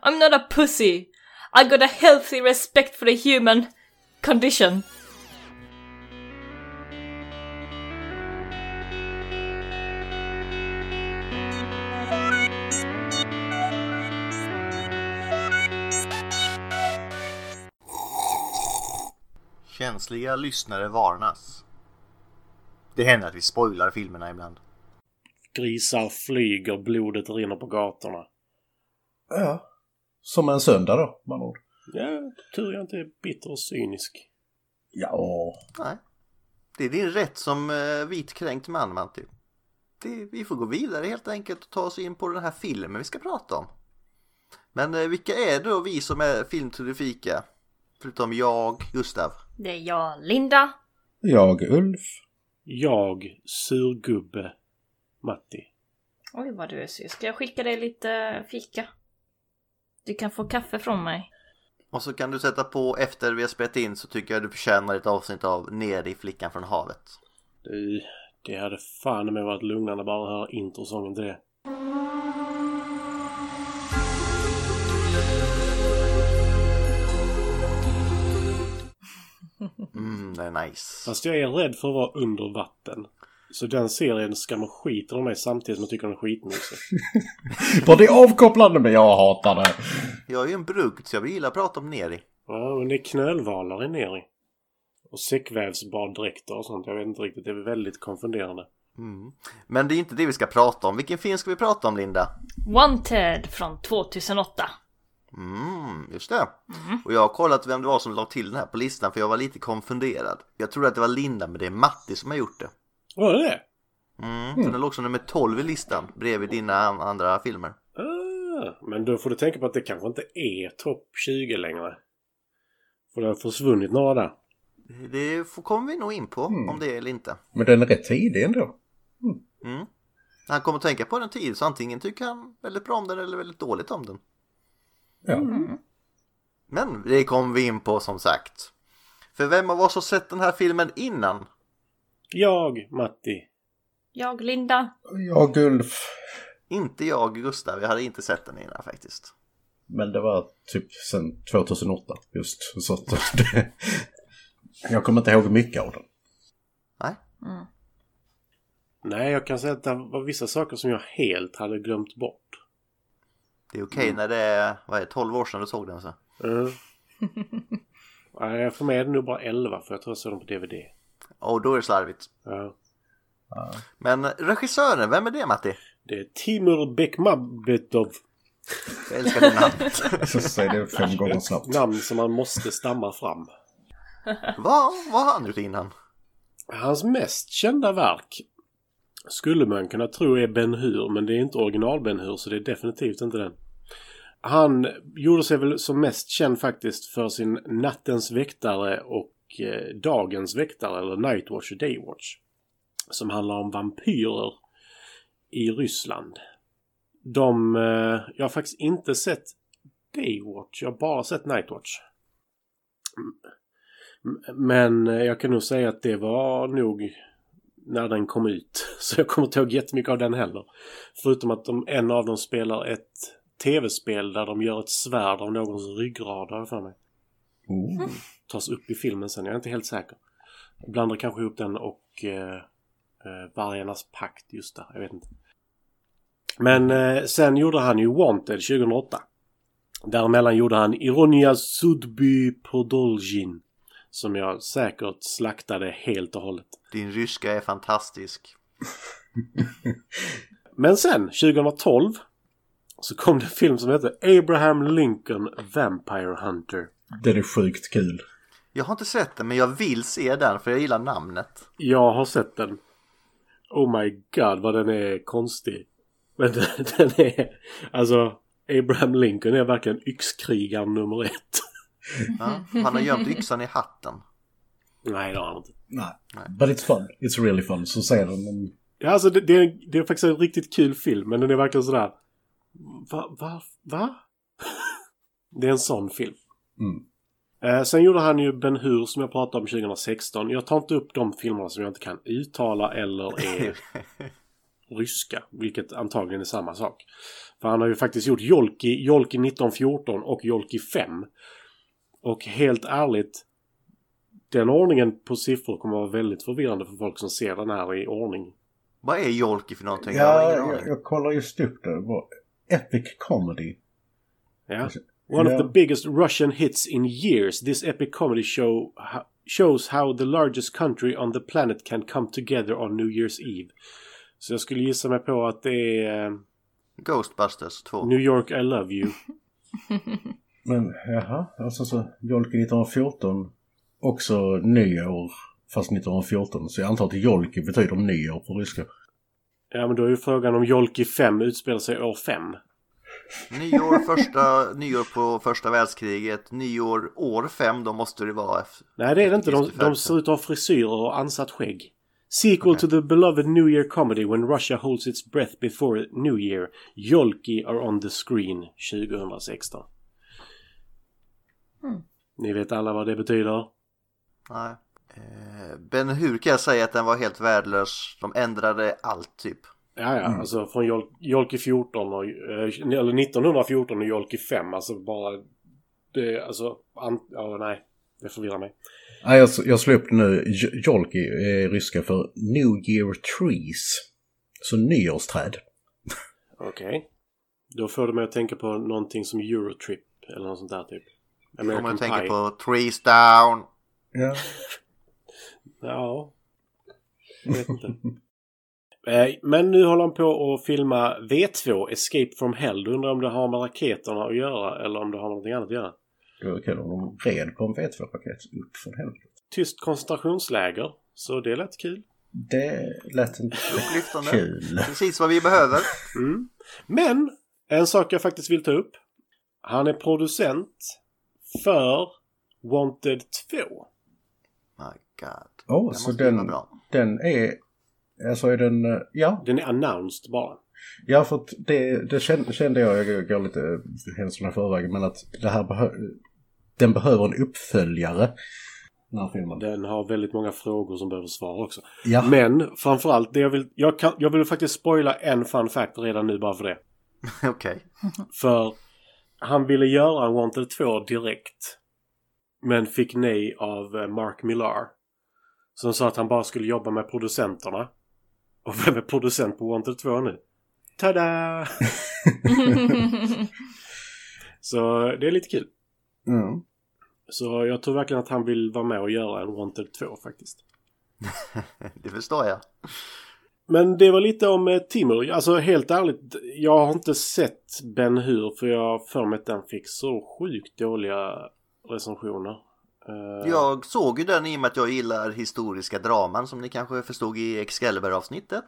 I'm not a pussy. I got a healthy respect for the human condition. Känsliga lyssnare varnas. Det händer att vi spoilar filmerna ibland. Grisar flyger, blodet rinner på gatorna. Ja. Som en söndag då, andra ord. Ja, tur jag inte är bitter och cynisk. Ja. Nej. Det är din rätt som eh, vitkränkt man, Manti. Det, vi får gå vidare helt enkelt och ta oss in på den här filmen vi ska prata om. Men eh, vilka är då vi som är filmtudifika? Förutom jag, Gustav. Det är jag, Linda. Jag, Ulf. Jag, surgubbe, Matti. Oj vad du är sur. Ska jag skicka dig lite fika? Du kan få kaffe från mig. Och så kan du sätta på efter vi har spelat in så tycker jag du förtjänar ett avsnitt av Ner i flickan från havet. Du, det hade fan med varit lugnande bara att höra introsången till det. Mm, det är nice. Fast jag är rädd för att vara under vatten. Så den serien skrämmer skiten av mig samtidigt som jag tycker den är skitmysig. Var det avkopplande men jag hatar det. Jag är ju en brugd så jag gillar att prata om Neri. Ja, men det är knölvalar i ner i. Och säckvävsbaddräkter och sånt. Jag vet inte riktigt. Det är väldigt konfunderande. Mm. Men det är inte det vi ska prata om. Vilken film ska vi prata om, Linda? Wanted från 2008. Mm, just det. Och jag har kollat vem det var som la till den här på listan för jag var lite konfunderad. Jag trodde att det var Linda men det är Matti som har gjort det. Var det det? Mm, För den låg som nummer 12 i listan bredvid dina an- andra filmer. Ah, men då får du tänka på att det kanske inte är topp 20 längre. För det har försvunnit några där. Det får- kommer vi nog in på om det är eller inte. Men den är rätt tidig ändå. Mm. Han kommer att tänka på den tid så antingen tycker han väldigt bra om den eller väldigt dåligt om den. Ja. Men det kommer vi in på som sagt. För vem av oss har sett den här filmen innan? Jag, Matti. Jag, Linda. Jag, Ulf. Inte jag, Gustav. Jag hade inte sett den innan faktiskt. Men det var typ sen 2008 just. Så att det, jag kommer inte ihåg mycket av den. Nej. Nej, jag kan säga att det var vissa saker som jag helt hade glömt bort. Det är okej när det är, vad är det, 12 år sedan du såg den så. Mm. Nej, för mig är det nog bara 11 för jag tror jag såg den på DVD. Och då är det slarvigt. Ja. Men regissören, vem är det Matti? Det är Timur Bekmambetov. Jag älskar det namnet. Så säg det fem gånger snabbt. Namn som man måste stamma fram. vad, vad har han gjort innan? Hans mest kända verk skulle man kunna tro är Ben Hur, men det är inte original Ben Hur så det är definitivt inte den. Han gjorde sig väl som mest känd faktiskt för sin Nattens väktare och eh, Dagens väktare, eller Nightwatch och Daywatch. Som handlar om vampyrer i Ryssland. De... Eh, jag har faktiskt inte sett Daywatch, jag har bara sett Nightwatch. Men jag kan nog säga att det var nog när den kom ut. Så jag kommer inte ihåg jättemycket av den heller. Förutom att de, en av dem spelar ett tv-spel där de gör ett svärd av någons ryggrad har jag för mig. Oh. Tas upp i filmen sen, jag är inte helt säker. Blandar kanske ihop den och eh, eh, Vargarnas pakt just där, jag vet inte. Men eh, sen gjorde han ju Wanted 2008. Däremellan gjorde han Ironia Sudby Podolzhin. Som jag säkert slaktade helt och hållet. Din ryska är fantastisk. Men sen, 2012, så kom det en film som heter Abraham Lincoln Vampire Hunter. Den är sjukt kul. Jag har inte sett den men jag vill se den för jag gillar namnet. Jag har sett den. Oh my god vad den är konstig. Men den, den är... Alltså, Abraham Lincoln är verkligen yxkrigaren nummer ett. Ja, han har gömt yxan i hatten. Nej, det har han inte. Nej. But it's fun. It's really fun. Så säger den. Men... Ja, alltså det, det, är, det är faktiskt en riktigt kul film, men den är verkligen sådär... Va? Va? Va? det är en sån film. Mm. Eh, sen gjorde han ju Ben Hur som jag pratade om 2016. Jag tar inte upp de filmerna som jag inte kan uttala eller är ryska. Vilket antagligen är samma sak. För han har ju faktiskt gjort Jolki, Jolki 1914 och Jolki 5. Och helt ärligt. Den ordningen på siffror kommer att vara väldigt förvirrande för folk som ser den här i ordning. Vad är Jolki för någonting? Jag Ja, jag, aning. jag kollar just upp det. Epic Comedy. Ja. One Ja. of the biggest Russian hits in years, this epic comedy show ho- shows how the largest country on the planet can come together on New Year's Eve. Så jag skulle gissa mig på att det är eh, Ghostbusters 2. New York I Love You. Men jaha, alltså så Jolki 1914. Också nyår. Fast 1914. Så jag antar att Jolki betyder nyår på ryska. Ja men då är ju frågan om Jolki 5 utspelar sig år 5. Nyår, första, nyår på första världskriget, nyår år 5, då måste det vara efter. Nej det är det inte, de, de ser ut att ha frisyrer och ansatt skägg. Sequel to the beloved New Year comedy when Russia holds its breath before New Year. Jolki are on the screen 2016. Ni vet alla vad det betyder? Nej. Eh, Ben Hur kan jag säga att den var helt värdelös. De ändrade allt typ. Ja, ja, alltså från Jol Jolki 14 och, eh, eller 1914 och Jolki 5, alltså bara det, alltså, an, ja nej, det förvirrar mig. Nej, jag, jag slår upp nu. Jolki är ryska för New Year Trees. Så nyårsträd. Okej. Då får det mig att tänka på någonting som Eurotrip eller något sånt där typ. Man American tänker Pie. på Trees Down. Ja. Ja. Jag vet inte. Eh, Men nu håller han på att filma V2, Escape from Hell. Du undrar om det har med raketerna att göra eller om det har med någonting annat att göra. Det var kul om de red på en V2-paket upp från helvete. Tyst koncentrationsläger. Så det lät kul. Det lät inte kul. Precis vad vi behöver. Mm. Men en sak jag faktiskt vill ta upp. Han är producent för Wanted 2. My God. Åh, Den så den, bra. den är... Alltså är den... eh, Ja, Den är announced bara. ja för att det, det kände, jag, jag går lite händelserna i förväg, men att det här behö, den behöver en uppföljare. Den här filmen. Den har väldigt många frågor som behöver svar också. Ja, Men framförallt, det jag vill... Jag, kan, jag vill faktiskt spoila en fun fact redan nu bara för det. Okej. För han ville göra en Wanted 2 direkt. Men fick nej av eh, Mark Millar. Som sa att han bara skulle jobba med producenterna. Och vem är producent på Wanted 2 nu? Tada! Så det är lite kul. mm. Så jag tror verkligen att han vill vara med och göra en Wanted 2 faktiskt. Det förstår jag. Men det var lite om eh, Timur. Alltså helt ärligt, jag har inte sett Ben Hur för jag har för mig att den fick så sjukt dåliga recensioner. Eh, Jag såg ju den i och med att jag gillar historiska draman som ni kanske förstod i Excalibur-avsnittet.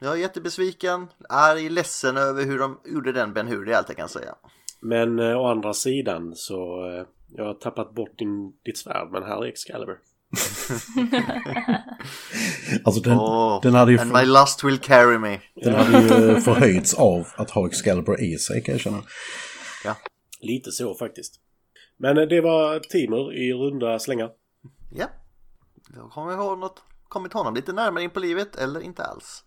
Jag är jättebesviken, arg, ledsen över hur de gjorde den Ben Hur, det är allt jag kan säga. Men eh, å andra sidan så eh, jag har tappat bort din, ditt svärd men här är Excalibur. Alltså den, Åh, den hade ju, and my lust will carry me. den hade ju förhöjts av att ha Excalibur i sig kan jag känna. Lite så faktiskt. Men eh, det var Timur i runda slängar. Ja, jag kommer ihåg något, kommit honom lite närmare in på livet eller inte alls.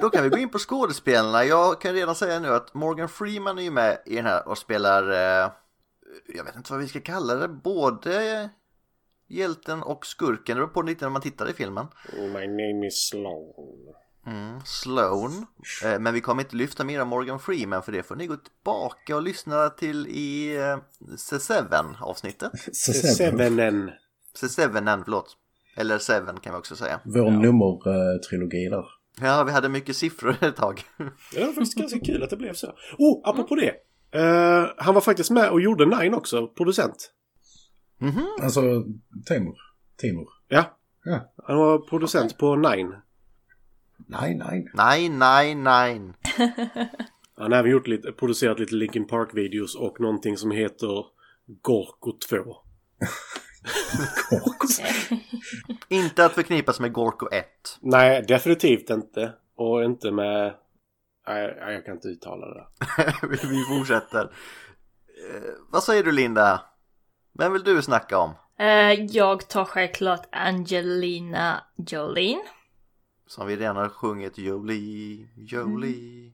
Då kan vi gå in på skådespelarna. Jag kan redan säga nu att Morgan Freeman är ju med i den här och spelar, eh, jag vet inte vad vi ska kalla det, både hjälten och skurken. Det beror på lite när man tittar i filmen. My name is Sloan. Mm, Sloan. Eh, men vi kommer inte lyfta mer om Morgan Freeman för det får ni gå tillbaka och lyssna till i eh, C7 avsnittet. Sevenen. C7, förlåt. Eller Seven kan vi också säga. Vår nummertrilogi där. Ja, vi hade mycket siffror ett tag. Det var faktiskt ganska kul att det blev så. Oh, apropå det. Eh, han var faktiskt med och gjorde Nine också, producent. Alltså, Timur. Timur. Ja, Ja. han var producent på Nine. Nej, nej. Nej, nej, nej. Han har även gjort lite, producerat lite Linkin Park-videos och någonting som heter Gorko 2. Inte att förknippas med Gorko 1. Nej, definitivt inte. Och inte med... Nej, jag kan inte uttala det vi fortsätter. Eh, vad säger du Linda? Vem vill du snacka om? Eh, jag tar självklart Angelina Jolin. Som vi redan har sjungit Jolie, Jolie.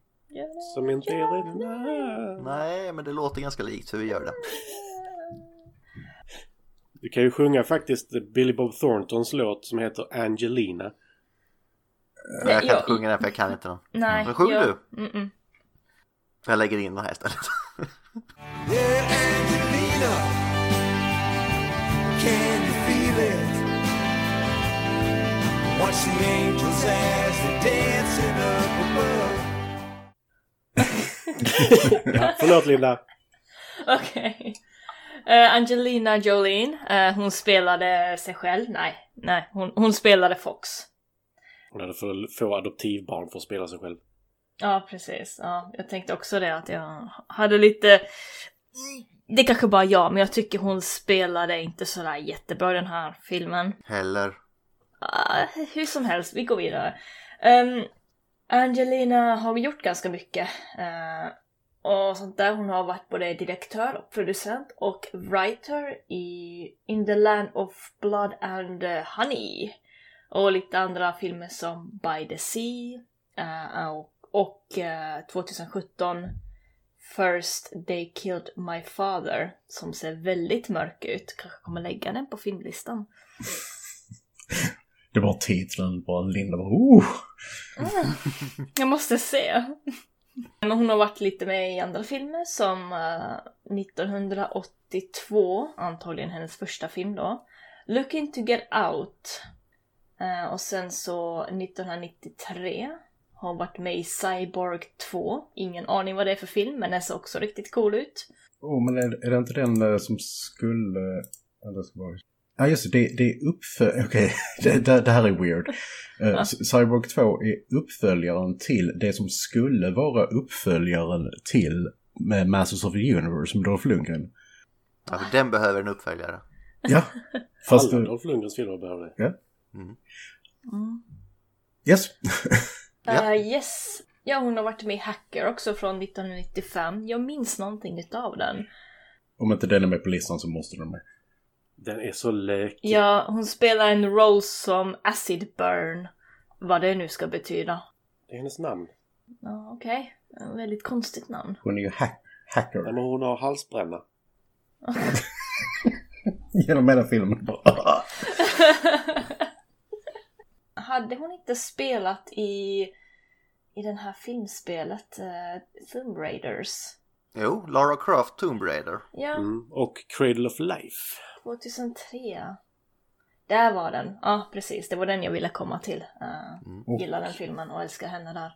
Som inte är rätt. Nej, men det låter ganska likt så vi gör det. Du kan ju sjunga faktiskt Billy Bob Thorntons låt som heter Angelina. Men jag kan jag- inte sjunga den för jag kan inte den. Nej, Men sjung jag- du. Mm-mm. Jag lägger in den här istället. Yeah, Angelina, can Watching angels as they're dancing up above. Ja, förlåt Linda. Okej. Eh, Angelina Jolin, eh, hon spelade sig själv. Nej, nej, hon, hon spelade Fox. Hon hade för få adoptivbarn för att spela sig själv. Ja, precis. Ja, jag tänkte också det att jag hade lite... Det är kanske bara jag, men jag tycker hon spelade inte sådär jättebra i den här filmen. Heller. Ah, hur som helst, vi går vidare. Um, Angelina har gjort ganska mycket. Uh, och sånt där. Hon har varit både direktör och producent och writer i In the Land of Blood and Honey. Och lite andra filmer som By the Sea uh, och, och eh, uh, 2017 First They Killed My Father som ser väldigt mörk ut. Kanske kommer lägga den på filmlistan. Det var titeln, bara Linda bara oh! Jag måste se. Men hon har varit lite med i andra filmer som eh, 1982, antagligen hennes första film då. Looking to get out. Eh, och sen så 1993 har hon varit med i Cyborg 2. Ingen aning vad det är för film, men den ser också riktigt cool ut. Oh, men är, är det inte den eh, som skulle... Eller ska vara... Ja, just det. Det, det är uppföljaren... Okej, det, det, det här är weird. Uh, Cyborg 2 är uppföljaren till det som skulle vara uppföljaren till med Masters of the Universe med Dolph Lundgren. Ja, för den behöver en uppföljare. Ja, fast... Alla Dolph Lundgrens filmer behöver det. Ja. Mm. Yes. Ja. Eh, yes. Ja, hon har varit med i Hacker också från 1995. Jag minns någonting utav den. Om inte den är med på listan så måste den med. Den är så lökig. Ja, hon spelar en roll som Acid Burn. Vad det nu ska betyda. Det är hennes namn. Ja, okej. Okay. Väldigt konstigt namn. Hon är ju hack hacker. Nej, men hon har halsbränna. Genom hela filmen. Hade hon inte spelat i, i den här filmspelet uh, Tomb Raiders? Jo, Lara Croft Tomb Raider. Ja, Mm. Och Cradle of Life. 2003. Där var den. Ja, precis. Det var den jag ville komma till. Uh, Mm. Gillar den filmen och älskar henne där.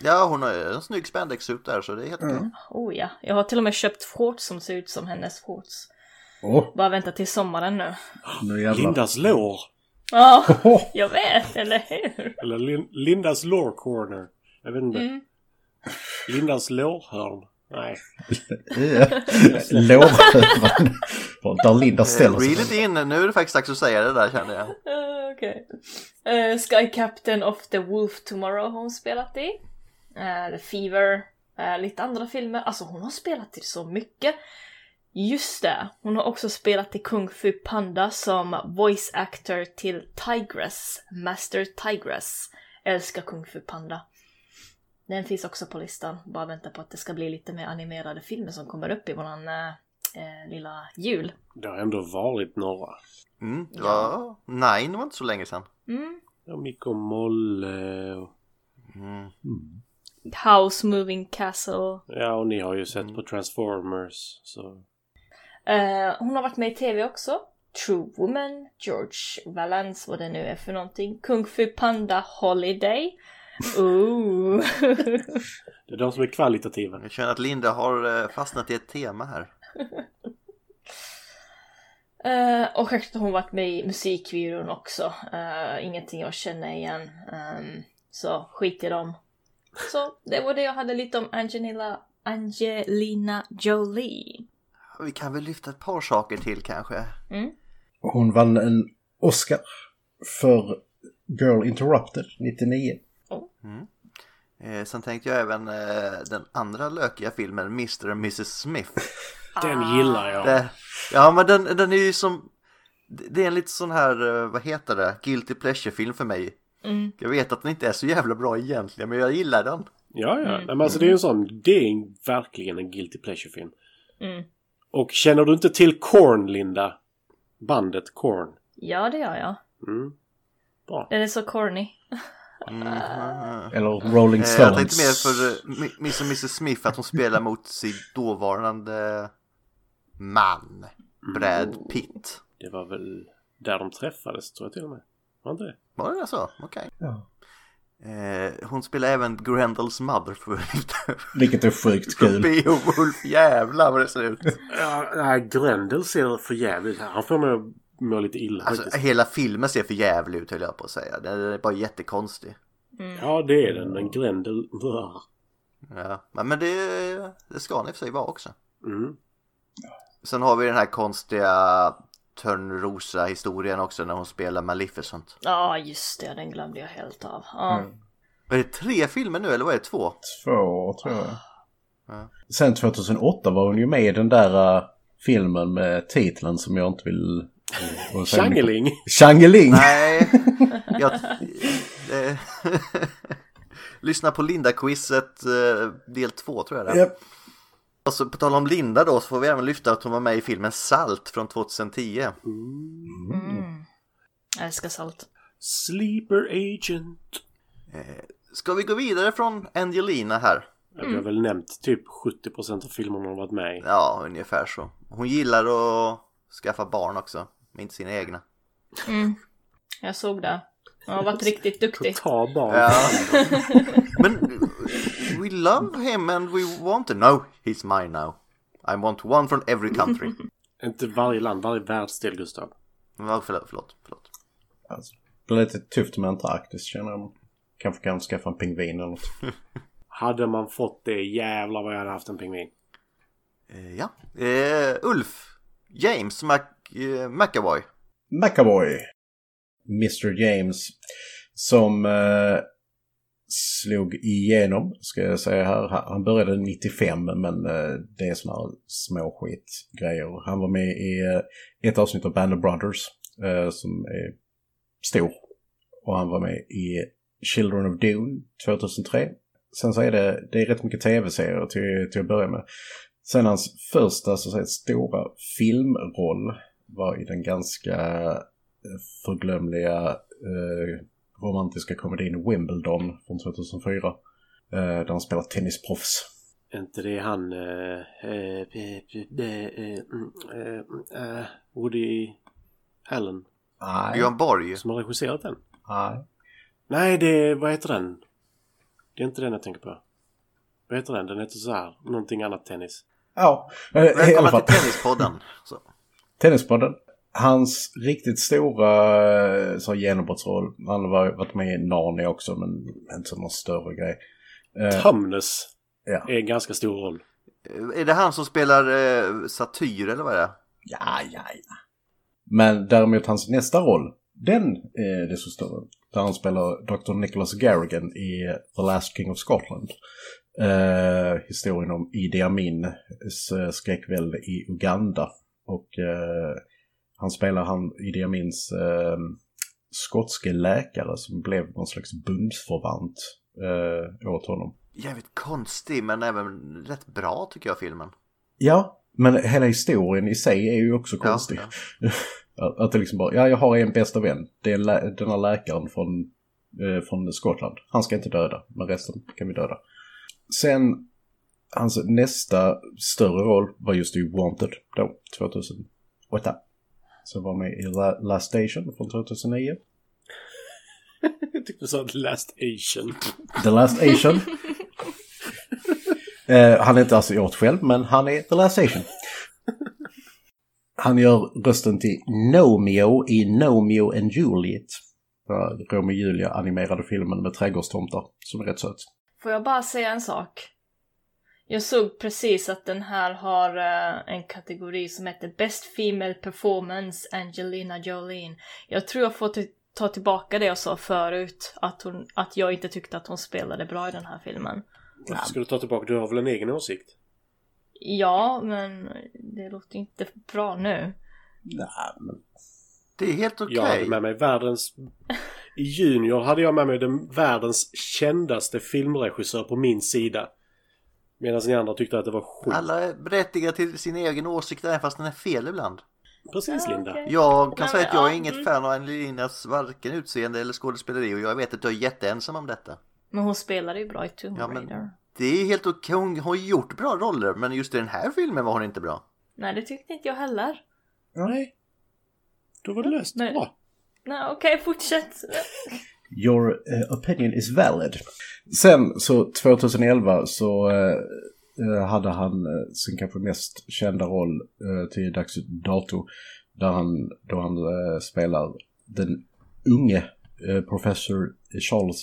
Ja, hon har en snygg spandexsuit där så det är helt okej. Mm. Oh ja, jag har till och med köpt shorts som ser ut som hennes shorts. Åh, Bara vänta till sommaren nu. nu jävlar. Lindas lår. Ja, Åh, jag vet, eller hur? Eller Lin- Lindas lore corner. Jag vet inte. Mm. Lindas lårhörn. Nej. Lårhövan. Där Linda ställer Eh, Reel sig. it in, nu är det faktiskt dags att säga det där känner jag. Uh, Okej. Eh, Sky Captain of the Wolf Tomorrow har hon spelat i. Uh, the Fever. eh, lite andra filmer. Alltså hon har spelat i så mycket. Just det, hon har också spelat i Kung Fu Panda som voice actor till Tigress, Master Tigress. Älskar Kung Fu Panda. Den finns också på listan. Bara vänta på att det ska bli lite mer animerade filmer som kommer upp i våran eh, eh, lilla jul. Det har ändå varit några. Mm, det var... Nine var inte så länge sedan. Mm. Ja, Micke och Molle och... Mm. House Moving Castle. Ja, och ni har ju sett på Transformers. Så... Eh, hon har varit med i tv också. True Woman, George Valance, vad det nu är för någonting. Kung Fu Panda Holiday. Ooh. Det är de som är kvalitativa. Jag känner att Linda har eh, fastnat i ett tema här. Eh, och självklart har hon varit med i musikvideon också. Eh, ingenting jag känner igen. Ehm, så skit i dem. Så det var det jag hade lite om Angelina, Angelina Jolie. Vi kan väl lyfta ett par saker till kanske. Hon vann en Oscar för Girl Interrupted 99. Eh, sen tänkte jag även eh, den andra lökiga filmen Mr. och Mrs. Smith. Den gillar jag. Det, ja men den, den är ju som... Det är en lite sån här, eh, vad heter det, guilty pleasure film för mig. Mm. Jag vet att den inte är så jävla bra egentligen, men jag gillar den. Ja, ja. Mm. Nej, men alltså det är en sån... Det är en, verkligen en guilty pleasure-film. Mm. Och känner du inte till Korn, Linda? Bandet Korn. Ja, det gör jag. Mm. Bra. Den är så corny. Mm. Eller Rolling Eh, Stones. Jag tänkte mer för eh, Mi- Miss och Mrs Smith att hon spelar mot sin dåvarande man, Brad Pitt. Det var väl där de träffades, tror jag till och med. Var inte det? Var det så? Okej. Ja. Eh, hon spelar även Grendels mother för Vilket är sjukt kul. Beowulf. Jävlar vad det ser ut. Ja, Grendel ser för jävligt. Han får mig att må lite illa Alltså faktiskt. hela filmen ser för jävlig ut höll jag på att säga. Den är bara jättekonstig. Ja, det är den. Men Grendel... Bra. Ja, men men det, det ska den i och för sig vara också. Mm. Sen har vi den här konstiga Törnrosa historien också när hon spelar Maleficent. Ja, just det. Den glömde jag helt av. Ja. Mm. Är det tre filmer nu eller vad är det? Två? Två, tror jag. Ja. Sen 2008 var hon ju med i den där uh, filmen med titeln som jag inte vill... Man? Changeling. Changeling! Nej, jag... eh, Lyssna på Linda-quizet eh, del två tror jag det. Och så på tal om Linda då så får vi även lyfta att hon var med i filmen Salt från 2010. Mm. Jag älskar salt. Sleeper Agent. Ska vi gå vidare från Angelina här? Ja, Vi har väl nämnt typ 70% av filmerna hon har varit med i. Ja, ungefär så. Hon gillar att skaffa barn också, men inte sina egna. Mm. Jag såg det. Hon har varit riktigt duktig. Ta barn. Ja. Men we love him and we want to know he's mine now. I want one from every country. Inte varje land, varje världsdel Gustav. Ja, förlåt, förlåt, förlåt. Alltså, det är lite tufft med Antarktis känner jag. Kanske kan skaffa en pingvin eller något. Hade man fått det, jävlar vad jag hade haft en pingvin. Eh, ja. Eh, Ulf. James Mac, eh, McAvoy. McAvoy. Mr James. Som eh, slog igenom, ska jag säga här. Han- började 95 men eh, det är såna här småskitgrejer. Han var med i eh, ett avsnitt av Band of Brothers eh, som är stor. Och han var med i Children of Dune 2003. Sen så är det, det är rätt mycket tv-serier till, till att börja med. Sen hans första så att säga, stora filmroll var i den ganska eh, förglömliga eh, romantiska komedin Wimbledon från 2004. Eh, där han spelar tennisproffs. Är inte det han... Eh, eh, Woody Allen Nej. Björn Borg. som har regisserat den? Nej. Nej, det... Vad heter den? Det är inte den jag tänker på. Vad heter den? Den heter så här. Någonting annat tennis. Ja, fall. till Tennispodden. Så. Tennispodden. Hans riktigt stora eh, så, genombrottsroll, han har varit- med i Narnia också men inte som någon större grej. Eh, Tumnus Ja. är en ganska stor roll. Är det han som spelar eh, Satyr eller vad är det? Ja, ja, ja. Men däremot hans nästa roll, den är det så större. Där han spelar Dr. Nicholas Garrigan i The Last King of Scotland. Eh, historien om Idi Amins eh, skräckvälde i Uganda. Och eh, han spelar han Idi Amins eh, skotske läkare som blev någon slags bundsförvant eh, åt honom. Jävligt konstig men även rätt bra tycker jag filmen. Ja, men hela historien i sig är ju också Ja, konstig. Att att det liksom bara, ja jag har en bästa vän. Det är lä- den här läkaren från, eh, från Skottland. Han ska inte döda, men resten kan vi döda. Sen, hans nästa större roll var just i Wanted då, 2008. Så var med i La- Last Station från 2009. Jag tyckte du sa Last Asian. The Last Asian. eh, han är inte asiat själv, men han är The Last Asian. Han gör rösten till Nomeo i Nomeo and Juliet. Romeo och Julia animerade filmen med trädgårdstomtar som är rätt söt. Får jag bara säga en sak? Jag såg precis att den här har eh, en kategori som heter Best Female Performance Angelina Jolie. Jag tror jag får ta tillbaka det jag sa förut, att, hon, att jag inte tyckte att hon spelade bra i den här filmen. Varför ska du ta tillbaka? Du har väl en egen åsikt? Ja, men det låter inte bra nu. Nej, men Det är helt okej. Jag hade med mig världens Junior hade jag med mig den världens kändaste filmregissör på min sida. Medan ni andra tyckte att det var skit. Alla är berättigade till sin egen åsikt även fast den är fel ibland. Precis Ja, Linda. okej. Jag kan Nej, säga att jag är ja, inget mm. fan av Angelinas varken utseende eller skådespeleri och jag vet att jag är jätteensam om detta. Men hon spelade ju bra i Tomb Ja, Raider. Det är helt okej, hon har gjort bra roller men just i den här filmen var hon inte bra. Nej, det tyckte inte jag heller. Nej. Då var det löst. Nej. Bra. Nej, okej, fortsätt. Your eh, opinion is valid. Sen så 2011 så eh, eh, hade han sin kanske mest kända roll till dags dato. Där han, då han spelar den unge professor Charles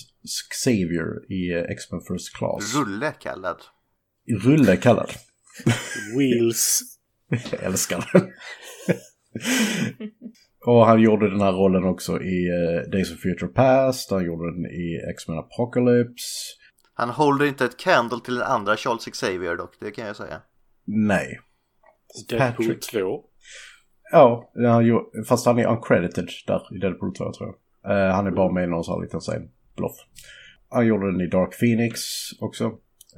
Xavier i X-Men First Class. Rulle kallad. Rulle kallad. Wheels. Jag älskar den. Och han gjorde den här rollen också i eh, Days of Future Past, han gjorde den i X-Men Apocalypse. Han håller inte ett candle till den andra Charles Xavier dock, det kan jag säga. Nej. Deadpool Patrick. 2. Ja, han gjorde, fast han är uncredited där i Deadpool 2 tror jag. Eh, han är bara med i någon sån här liten scen. Bluff. Han gjorde den i Dark Phoenix också.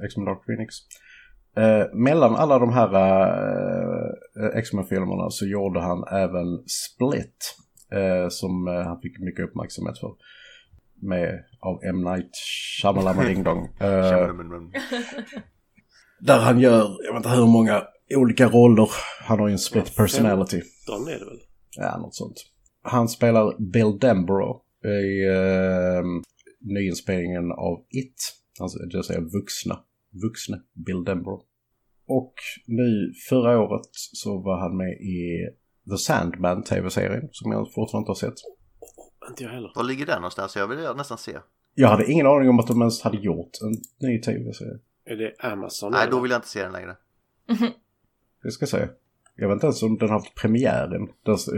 X-Men Dark Phoenix. Eh, mellan alla de här X-Men-filmerna så gjorde han även Split. Eh, som eh, han fick mycket uppmärksamhet för. Med av M. Night Shyamalama Ding Dong. Eh, där han gör, jag vet inte hur många olika roller. Han har ju en split personality. De är det väl? Ja, något sånt. Han spelar Bill Denborough i eh, nyinspelningen av It. Alltså, vill säga vuxna. Vuxna Bill Denborough. Och nu förra året så var han med i The Sandman tv-serien som jag fortfarande inte har sett. Inte jag heller. Var ligger den någonstans? Jag vill nästan se. Jag hade ingen aning om att de ens hade gjort en ny tv-serie. Är det Amazon? Nej, eller? då vill jag inte se den längre. Det ska jag säga. Jag vet inte ens om den har haft premiären.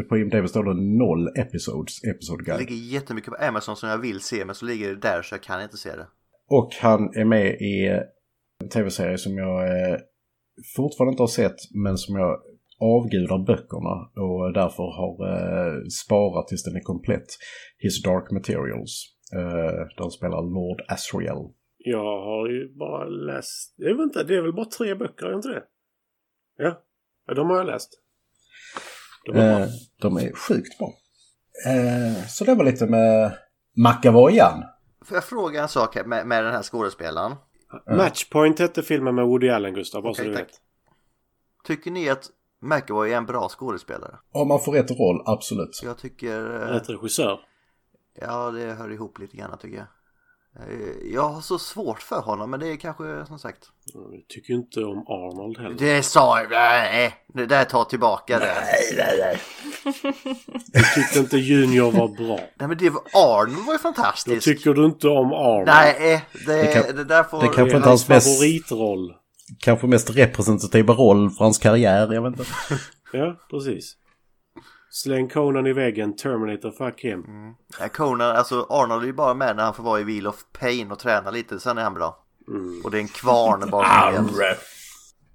På IMDB står det noll episodes, episode Det guide. ligger jättemycket på Amazon som jag vill se men så ligger det där så jag kan inte se det. Och han är med i en tv-serie som jag eh, fortfarande inte har sett men som jag avgudar böckerna och därför har eh, sparat tills den är komplett. His Dark Materials. Eh, där han spelar Lord Asriel. Jag har ju bara läst... Jag vet inte, det är väl bara tre böcker, är inte det? Ja. ja de har jag läst. De är Eh, bra. de är sjukt bra. Eh, så det var lite med McAvoyan. Får jag fråga en sak här med, med den här skådespelaren? Matchpoint hette filmen med Woody Allen, Gustav, bara så Okej, du tack. vet. Tycker ni att McAvoy är en bra skådespelare? Om man får rätt roll, absolut. Jag tycker... eh, Rätt regissör. Ja, det hör ihop lite grann tycker jag. Eh, Jag har så svårt för honom men det är kanske som sagt. Jag tycker inte om Arnold heller. Det sa jag, nej, det där tar tillbaka det. Du tyckte inte Junior var bra. Nej men det var, Arnold var ju Då fantastisk. tycker du inte om Arnold. Nej, det, Det kan- det där får... det kan- Det är kanske inte hans hans mest- favoritroll. Kanske mest representativa roll för hans karriär, jag vet inte. Ja, precis. Släng Conan i väggen, Terminator, fuck him. Ja, Conan, alltså Arnold är ju bara med när han får vara i Wheel of Pain och träna lite, sen är han bra. Mm. Och det är en kvarn bakom igen.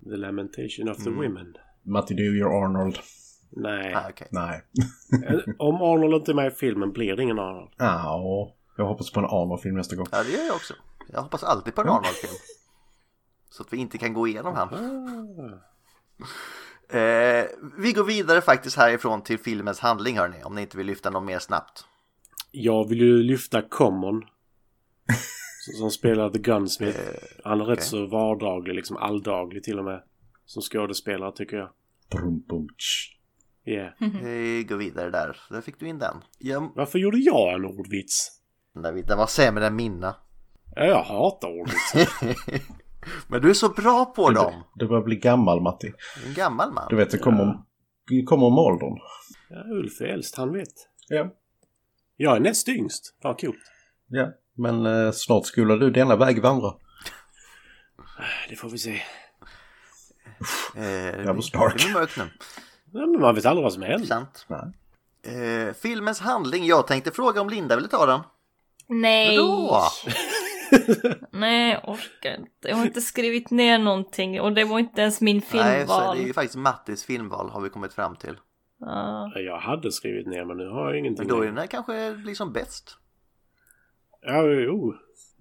The Lamentation of the Mm. Women. Matti, du gör Arnold. Nej. Ah, okej. Nej. Om Arnold inte är med i filmen blir det ingen Arnold. Ja, jag hoppas på en Arnold-film nästa gång. Ja, det gör jag också. Jag hoppas alltid på en Arnold-film. Så att vi inte kan gå igenom han. Eh, vi går vidare faktiskt härifrån till filmens handling hörni, om ni inte vill lyfta något mer snabbt. Jag vill ju lyfta Common. som- spelar The Gunsmith. Han är rätt okej. så vardaglig, liksom alldaglig till och med. Som skådespelare tycker jag. Brum, tsch. Yeah. Vi går vidare där, där fick du in den. Ja, Varför gjorde jag en ordvits? David, den var sämre än mina. Ja, jag hatar ordvits. Men du är så bra på dem. Du börjar bli gammal, Matti. En gammal man. Du vet, det kommer, det kommer med åldern. Ja, Ulf är äldst, han vet. Ja. Jag är näst yngst. Vad coolt. Ja, men eh, snart skulle du denna väg vandra. Det får vi se. Eh, That was dark. Det blir mörkt nu. Ja, men man vet aldrig vad som händer. Sant. Nej. Eh, filmens handling, jag tänkte fråga om Linda ville ta den. Nej. Då! Nej, jag orkar inte. Jag har inte skrivit ner någonting och det var inte ens min Nej, så filmval. det är ju faktiskt Mattis filmval har vi kommit fram till. Ja. Ja, Jag hade skrivit ner men nu har jag ingenting Men då är den här kanske liksom bäst. Ja, jo.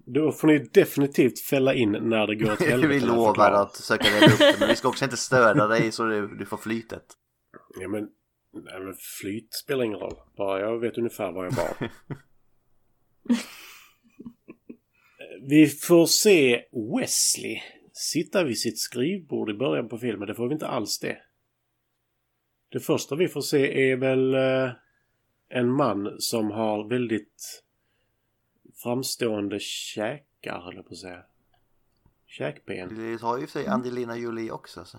Då får ni definitivt fälla in när det går åt helvete. Vi lovar att försöka reda upp det, men vi ska också inte störa dig så du, du får flytet. Ja, men, nej, men flyt spelar ingen roll. Bara jag vet ungefär var jag var. vi får se Wesley sitta vid sitt skrivbord i början på filmen. Det får vi inte alls det. Det första vi får se är väl eh, en man som har väldigt framstående käkar, höll jag på att säga. Käkben. Det har ju för sig Angelina Jolie också. Så.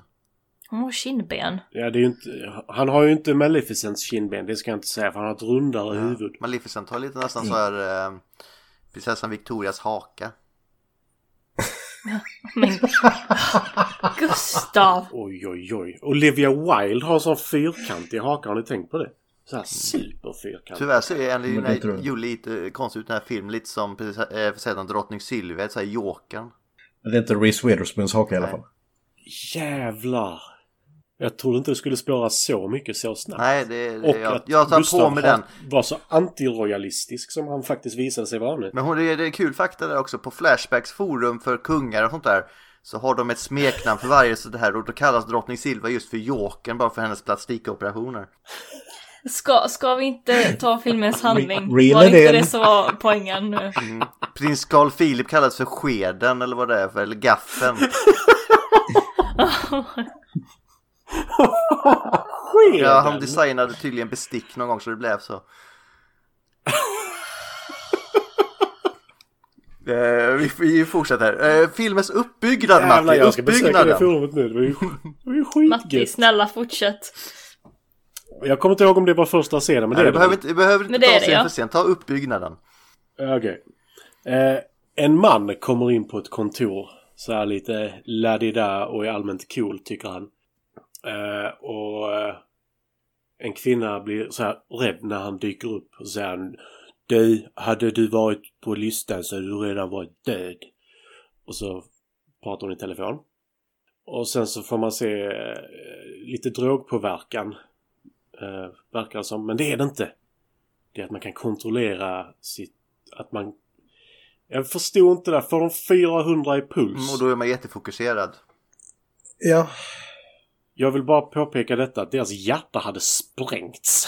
Hon har kindben. Ja, det är ju inte, han har ju inte Maleficents kindben, det ska jag inte säga, för han har ett rundare huvud. Maleficent har lite nästan så här eh, prinsessan Victorias haka. Men Gustav! Oj, oj, oj. Olivia Wilde har en sån fyrkantig haka, har ni tänkt på det? Så här superfyrkantig. Tyvärr ser Men Angelina. Jolie lite konstigt ut den här filmen. Lite som precis, eh, sedan drottning Sylvia, så här Jokern. Det är inte Reese Witherspoons haka i alla fall. Jävlar! Jag trodde inte det skulle spåra så mycket så snabbt. Nej, det, det Och jag, att jag tar Gustav på mig den. var så antirojalistisk som han faktiskt visade sig vara nu. Men hon, det är det är kul fakta där också. På Flashbacks forum för kungar och sånt där. Så har de ett smeknamn för varje sånt här och då kallas drottning Silva just för Jokern bara för hennes plastikoperationer. Ska, ska vi inte ta filmens handling? Really var det inte det som var poängen nu? Prins Carl Philip kallas för skeden eller vad det är för, eller gaffeln. Skeden! Ja, han designade tydligen bestick någon gång så det blev så. Eh, vi, vi fortsätter. Eh, filmens uppbyggnad Jävlar, Matti, jag ska besöka det uppbyggnaden. forumet nu. Det var ju, det var ju Matti, skitgött. snälla fortsätt. Jag kommer inte ihåg om det var första scenen, men Nej, det det är det. behöver inte, vi behöver inte Men det ta det, scen ja. för scen, ta uppbyggnaden. Okej. Eh, en man kommer in på ett kontor. Så här lite ladida och är allmänt cool tycker han. Eh, och eh, en kvinna blir så här rädd när han dyker upp. Och säger han Du, hade du varit på listan så hade du redan varit död. Och så pratar hon i telefon. Och sen så får man se eh, lite drogpåverkan. Eh, verkar det som. Men det är det inte. Det är att man kan kontrollera sitt... Att man... Jag förstod inte det. Får de 400 i puls? Mm, och då är man jättefokuserad. Ja. Jag vill bara påpeka detta att deras hjärta hade sprängts.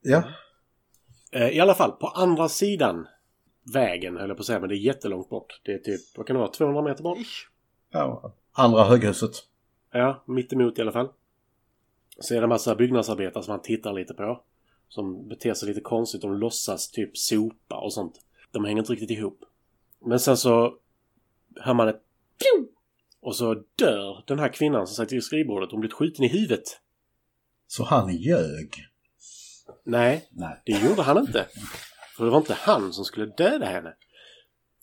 Ja. Eh, I alla fall, på andra sidan vägen höll jag på att säga, men det är jättelångt bort. Det är typ, vad kan det vara, 200 meter bort? Ja. Andra höghuset. Ja, mitt emot i alla fall. Så är det en massa byggnadsarbetare som han tittar lite på. Som beter sig lite konstigt. De låtsas typ sopa och sånt. De hänger inte riktigt ihop. Men sen så hör man ett! Och så dör den här kvinnan som satt vid skrivbordet. Hon blivit skjuten i huvudet. Så han ljög. Nej, Nej. det gjorde han inte. För det var inte han som skulle döda henne.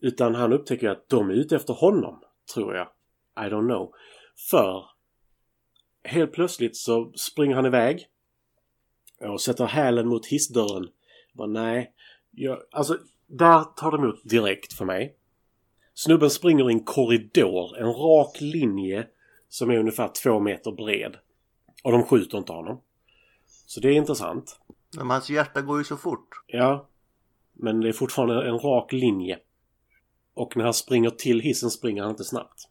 Utan han upptäcker att de är ute efter honom, tror jag. I don't know. För helt plötsligt så springer han iväg och sätter hälen mot hissdörren. Bara, nej, jag, alltså där tar det emot direkt för mig. Snubben springer i en korridor, en rak linje som är ungefär två meter bred. Och de skjuter inte honom. Så det är intressant. Men hans hjärta går ju så fort. Ja. Men det är fortfarande en rak linje. Och när han springer till hissen springer han inte snabbt.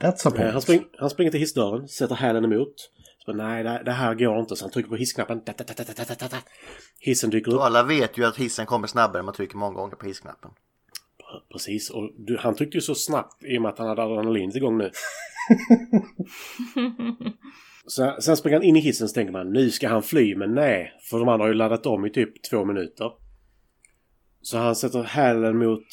That's a Eh, point. Han, spring, han springer till hissdörren, sätter hälen emot. Så nej, det, det här går inte. Så han trycker på hissknappen. Da, da, da, da, da, da, da. Hissen dyker upp. Och alla vet ju att hissen kommer snabbare om man trycker många gånger på hissknappen. Precis. Och du, han tryckte ju så snabbt i och med att han hade adrenalinet igång nu. Så, sen springer han in i hissen så tänker man nu ska han fly. Men nej, för de andra har ju laddat om i typ två minuter. Så han sätter hälen mot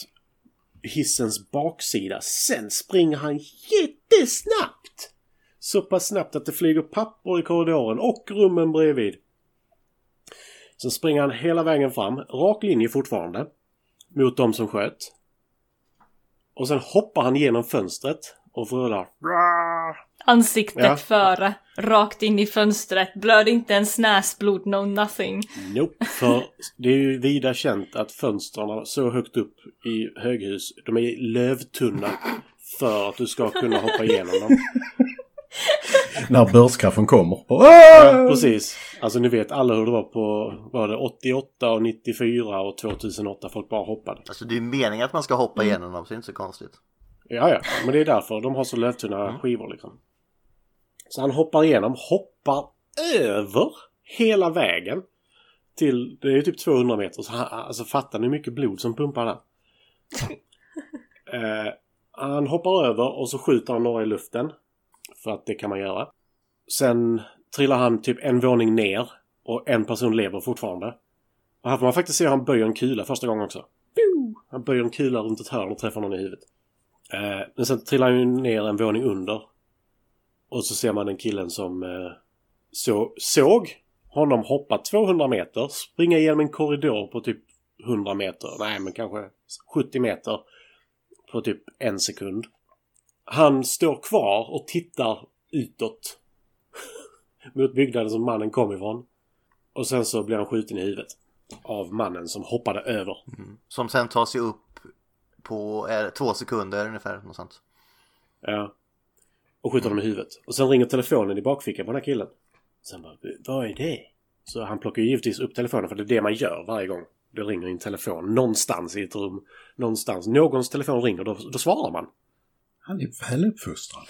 hissens baksida. Sen springer han jättesnabbt! Så pass snabbt att det flyger papper i korridoren och rummen bredvid. Sen springer han hela vägen fram, rak linje fortfarande, mot de som sköt. Och sen hoppar han genom fönstret och vrålar. Ansiktet Ja. före, rakt in i fönstret, blöd inte ens näsblod, no nothing. Nope. För det är ju vida känt att fönstren så högt upp i höghus, de är lövtunna för att du ska kunna hoppa igenom dem. När börskraschen kommer. Ja, precis. Alltså ni vet alla hur det var på var det 88 och 94 och 2008. Folk bara hoppade. Alltså det är ju meningen att man ska hoppa igenom dem så det är inte så konstigt. Ja, ja. Men det är därför de har så lövtunna skivor liksom. Så han hoppar igenom, hoppar över hela vägen. Till, det är ju typ 200 meter. Så han, alltså fattar ni hur mycket blod som pumpar där? eh, han hoppar över och så skjuter han några i luften. För att det kan man göra. Sen trillar han typ en våning ner. Och en person lever fortfarande. Och här får man faktiskt se hur han böjer en kula första gången också. Han böjer en kula runt ett hörn och träffar någon i huvudet. Eh, men sen trillar han ju ner en våning under. Och så ser man den killen som eh, så, såg honom hoppa 200 meter, springa igenom en korridor på typ 100 meter, nej men kanske 70 meter på typ en sekund. Han står kvar och tittar utåt mot byggnaden som mannen kom ifrån. Och sen så blir han skjuten i huvudet av mannen som hoppade över. Som sen tar sig upp på eh, två sekunder ungefär. Något sånt. Ja. Och skjuter honom i huvudet. Och sen ringer telefonen i bakfickan på den här killen. Sen bara, vad är det? Så han plockar ju givetvis upp telefonen för det är det man gör varje gång. Det ringer en telefon någonstans i ett rum. Någonstans. Någons telefon ringer, då, då svarar man. Han är väluppfostrad.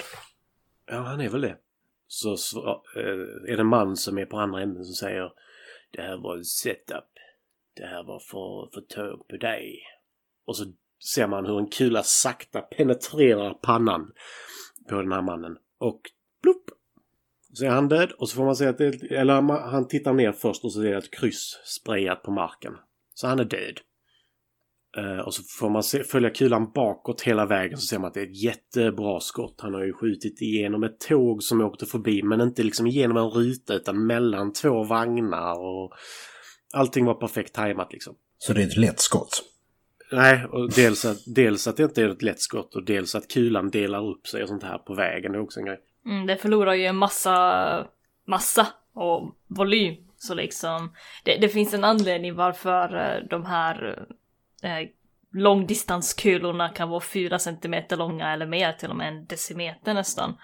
Ja, han är väl det. Så sva- eh, är det en man som är på andra änden som säger Det här var en setup. Det här var för få tag på dig. Och så ser man hur en kula sakta penetrerar pannan på den här mannen. Och blupp! Så är han död och så får man se att det, eller han tittar ner först och så ser det ett kryss sprayat på marken. Så han är död. Uh, och så får man se, följa kulan bakåt hela vägen så ser man att det är ett jättebra skott. Han har ju skjutit igenom ett tåg som åkte förbi men inte liksom igenom en ruta utan mellan två vagnar och allting var perfekt tajmat liksom. Så det är ett lätt skott. Nej, och dels att, dels att det inte är ett lätt skott och dels att kulan delar upp sig och sånt här på vägen. Det är också en grej. Mm, det förlorar ju en massa, massa och volym. Så liksom, det, det finns en anledning varför eh, de här eh, långdistanskulorna kan vara fyra centimeter långa eller mer, till och med en decimeter nästan.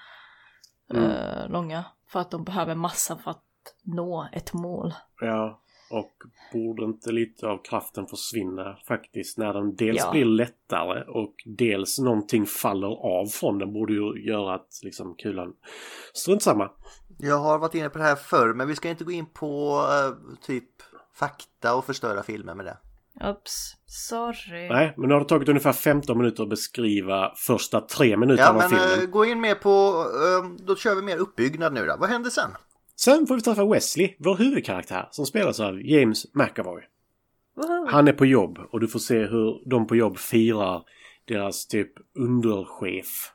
Eh, långa. För att de behöver massa för att nå ett mål. Ja, och borde inte lite av kraften försvinna faktiskt när den dels Ja. blir lättare och dels någonting faller av från den borde ju göra att liksom kulan... Strunt samma. Jag har varit inne på det här förr men vi ska inte gå in på eh, typ fakta och förstöra filmer med det. Oops, sorry. Nej, men nu har det tagit ungefär 15 minuter att beskriva första tre Ja minuterna av men filmen. eh, gå in mer på, eh, då kör vi mer uppbyggnad nu då. Vad händer sen? Sen får vi träffa Wesley, vår huvudkaraktär, som spelas av James McAvoy. Han är på jobb och du får se hur de på jobb firar deras typ underchef.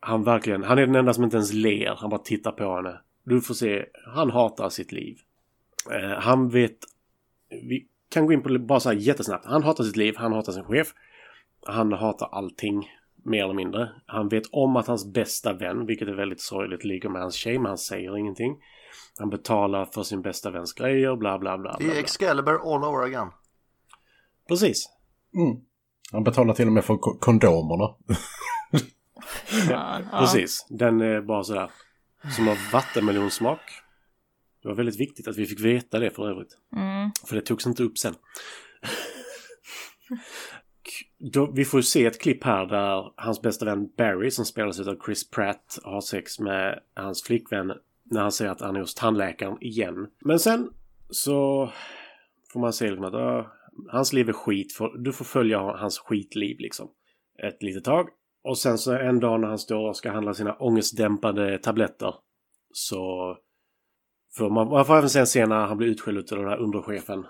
Han verkligen, han är den enda som inte ens ler. Han bara tittar på henne. Du får se, han hatar sitt liv. Eh, han vet, vi kan gå in på det bara så här jättesnabbt. Han hatar sitt liv, han hatar sin chef. Han hatar allting, mer eller mindre. Han vet om att hans bästa vän, vilket är väldigt sorgligt, ligger med hans tjej, men han säger ingenting. Han betalar för sin bästa väns grejer, bla bla bla. Det bla, är bla. Excalibur all over again. Precis. Mm. Han betalar till och med för ko- kondomerna. Ja. Precis. Den är bara sådär. Som har vattenmelonsmak. Det var väldigt viktigt att vi fick veta det för övrigt. Mm. För det togs inte upp sen. Då, vi får se ett klipp här där hans bästa vän Barry som spelas av Chris Pratt har sex med hans flickvän när han säger att han är hos tandläkaren igen. Men sen så får man se liksom att uh, hans liv är skit. För, du får följa hans skitliv liksom. Ett litet tag. Och sen så en dag när han står och ska handla sina ångestdämpande tabletter så för man, man får även se en scen när han blir utskälld av den här underchefen.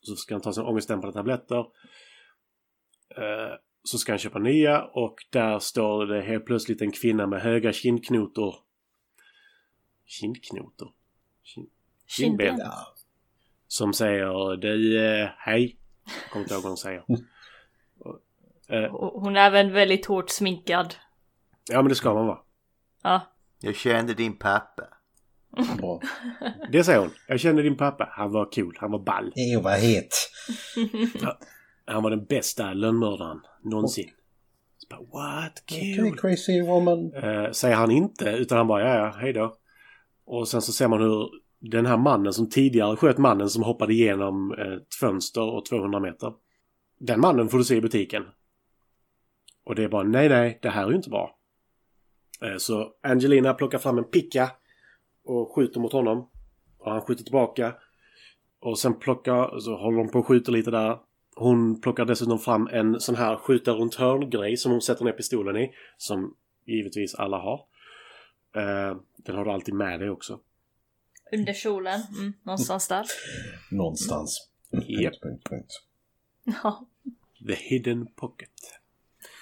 Så ska han ta sina ångestdämpande tabletter. Eh, så ska han köpa nya och där står det helt plötsligt en kvinna med höga kindknotor. Kindknotor? Kind, Kindben. Kindben. som säger du, eh, hej. Kommer inte ihåg vad hon säger. Eh, Hon är även väldigt hårt sminkad. ja men det ska man vara. Ja. Jag kände din pappa. Bra. Det säger hon. Jag känner din pappa. Han var cool. Han var ball. Jag var het. Han var den bästa lönnmördaren någonsin. bara, What? Okay, Kul? crazy woman. Eh, säger han inte, utan han bara ja, ja, hej då. Och sen så ser man hur den här mannen som tidigare sköt mannen som hoppade igenom ett fönster och 200 meter. Den mannen får du se i butiken. Och det är bara nej, nej, det här är ju inte bra. Eh, Så Angelina plockar fram en picka och skjuter mot honom. Och han skjuter tillbaka. Och sen plockar, så håller de på och skjuter lite där. Hon plockar dessutom fram en sån här skjuta runt hörn-grej som hon sätter ner pistolen i. Som givetvis alla har. Eh, den har du alltid med dig också. Under kjolen, mm, någonstans där. Någonstans. Punkt. Ja. The hidden pocket.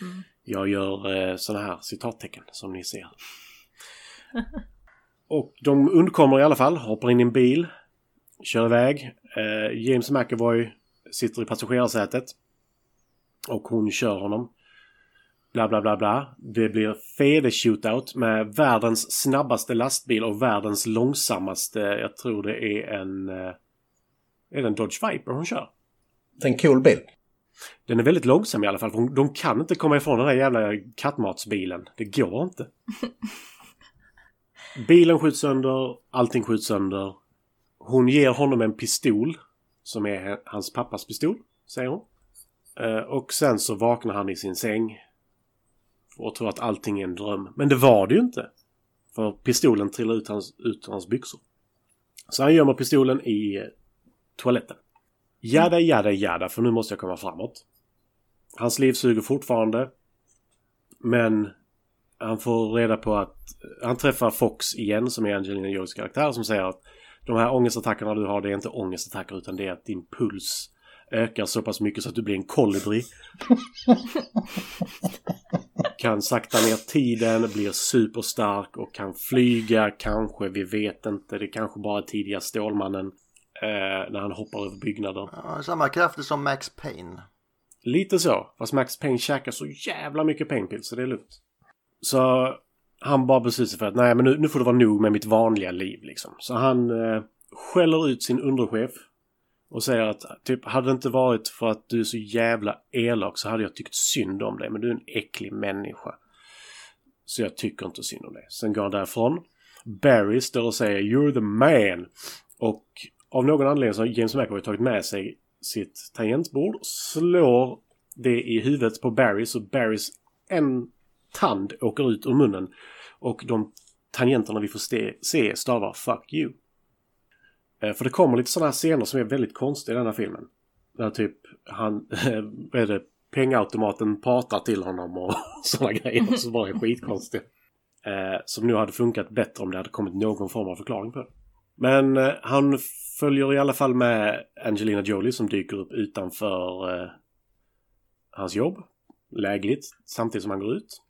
Mm. Jag gör eh, såna här citattecken som ni ser. Och de undkommer i alla fall, hoppar in i en bil, kör iväg. Eh, James McAvoy sitter i passagerarsätet. Och hon kör honom. Bla bla bla bla. Det blir fede shootout med världens snabbaste lastbil och världens långsammaste, jag tror det är en... Eh, är det en Dodge Viper hon kör? Det är en cool bil. Den är väldigt långsam i alla fall. För de kan inte komma ifrån den där jävla kattmatsbilen. Det går inte. Bilen skjuts sönder. Allting skjuts sönder. Hon ger honom en pistol. Som är hans pappas pistol, säger hon. Eh, och sen så vaknar han i sin säng. Och tror att allting är en dröm. Men det var det ju inte. För pistolen trillar ut hans, ut ur hans byxor. Så han gömmer pistolen i toaletten. Jada, jada, jada, för nu måste jag komma framåt. Hans liv suger fortfarande. Men han får reda på att han träffar Fox igen som är Angelina Jolies karaktär som säger att de här ångestattackerna du har det är inte ångestattacker utan det är att din puls ökar så pass mycket så att du blir en kolibri. kan sakta ner tiden, blir superstark och kan flyga kanske, vi vet inte. Det kanske bara är tidiga Stålmannen. Eh, när han hoppar över byggnader. Ja, samma krafter som Max Payne. Lite så. Fast Max Payne käkar så jävla mycket painpills så det är lugnt. Så han bara beslutar sig för att nej men nu, nu får det vara nog med mitt vanliga liv liksom. Så han eh, skäller ut sin underchef. Och säger att typ hade det inte varit för att du är så jävla elak så hade jag tyckt synd om dig. Men du är en äcklig människa. Så jag tycker inte synd om dig. Sen går han därifrån. Barry står och säger You're the man. Och av någon anledning så har James McAvoy tagit med sig sitt tangentbord. Slår det i huvudet på Barry så Barrys en tand åker ut ur munnen. Och de tangenterna vi får se, se stavar Fuck you. Eh, för det kommer lite sådana här scener som är väldigt konstiga i den här filmen. Där typ han, vad är det, pengautomaten pratar till honom och sådana grejer som bara är skitkonstiga. Eh, som nu hade funkat bättre om det hade kommit någon form av förklaring på det. Men eh, han följer i alla fall med Angelina Jolie som dyker upp utanför eh, hans jobb. Lägligt, samtidigt som han går ut.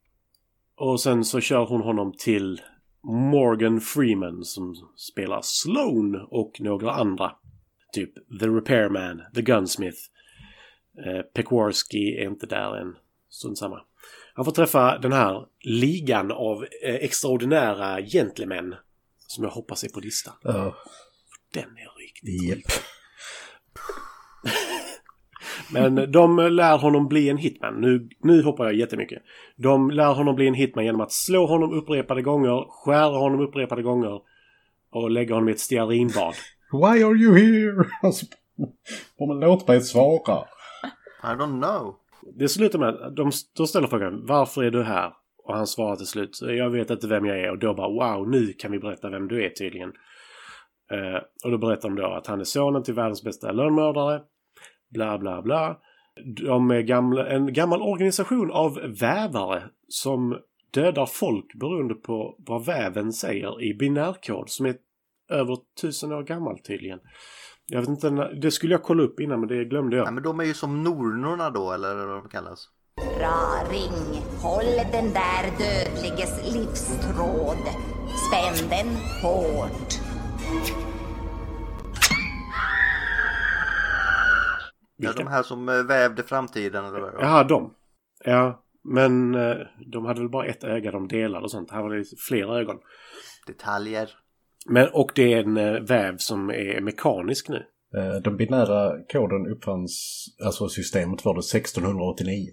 Och sen så kör hon honom till Morgan Freeman som spelar Sloan och några andra. Typ The Repairman, The Gunsmith. Eh, Pekorski är inte där än. Strunt samma. Han får träffa den här ligan av eh, extraordinära gentlemän. Som jag hoppas är på listan. Ja. Den är riktigt Japp. Men de lär honom bli en hitman. Nu, nu hoppar jag jättemycket. De lär honom bli en hitman genom att slå honom upprepade gånger, skära honom upprepade gånger och lägga honom i ett stearinbad. Why are you here? Alltså, men låt mig svara. I don't know. Det slutar med att de, de ställer frågan Varför är du här? Och han svarar till slut Jag vet inte vem jag är och då bara wow nu kan vi berätta vem du är tydligen. Eh, och då berättar de då att han är sonen till världens bästa lönnmördare. Bla bla bla. De är gamla, en gammal organisation av vävare som dödar folk beroende på vad väven säger i binärkod som är över tusen år gammal tydligen. Jag vet inte, det skulle jag kolla upp innan men det glömde jag. Ja, men de är ju som nornorna då, eller vad de kallas. Raring, håll den där dödliges livstråd. Spänn den hårt. Ja, de här som eh, vävde framtiden eller vad. Jaha, de. Ja, men eh, de hade väl bara ett öga de delade och sånt. Här var det flera ögon. Detaljer. Men, och det är en eh, väv som är mekanisk nu. Den binära koden uppfanns, alltså systemet var det 1689.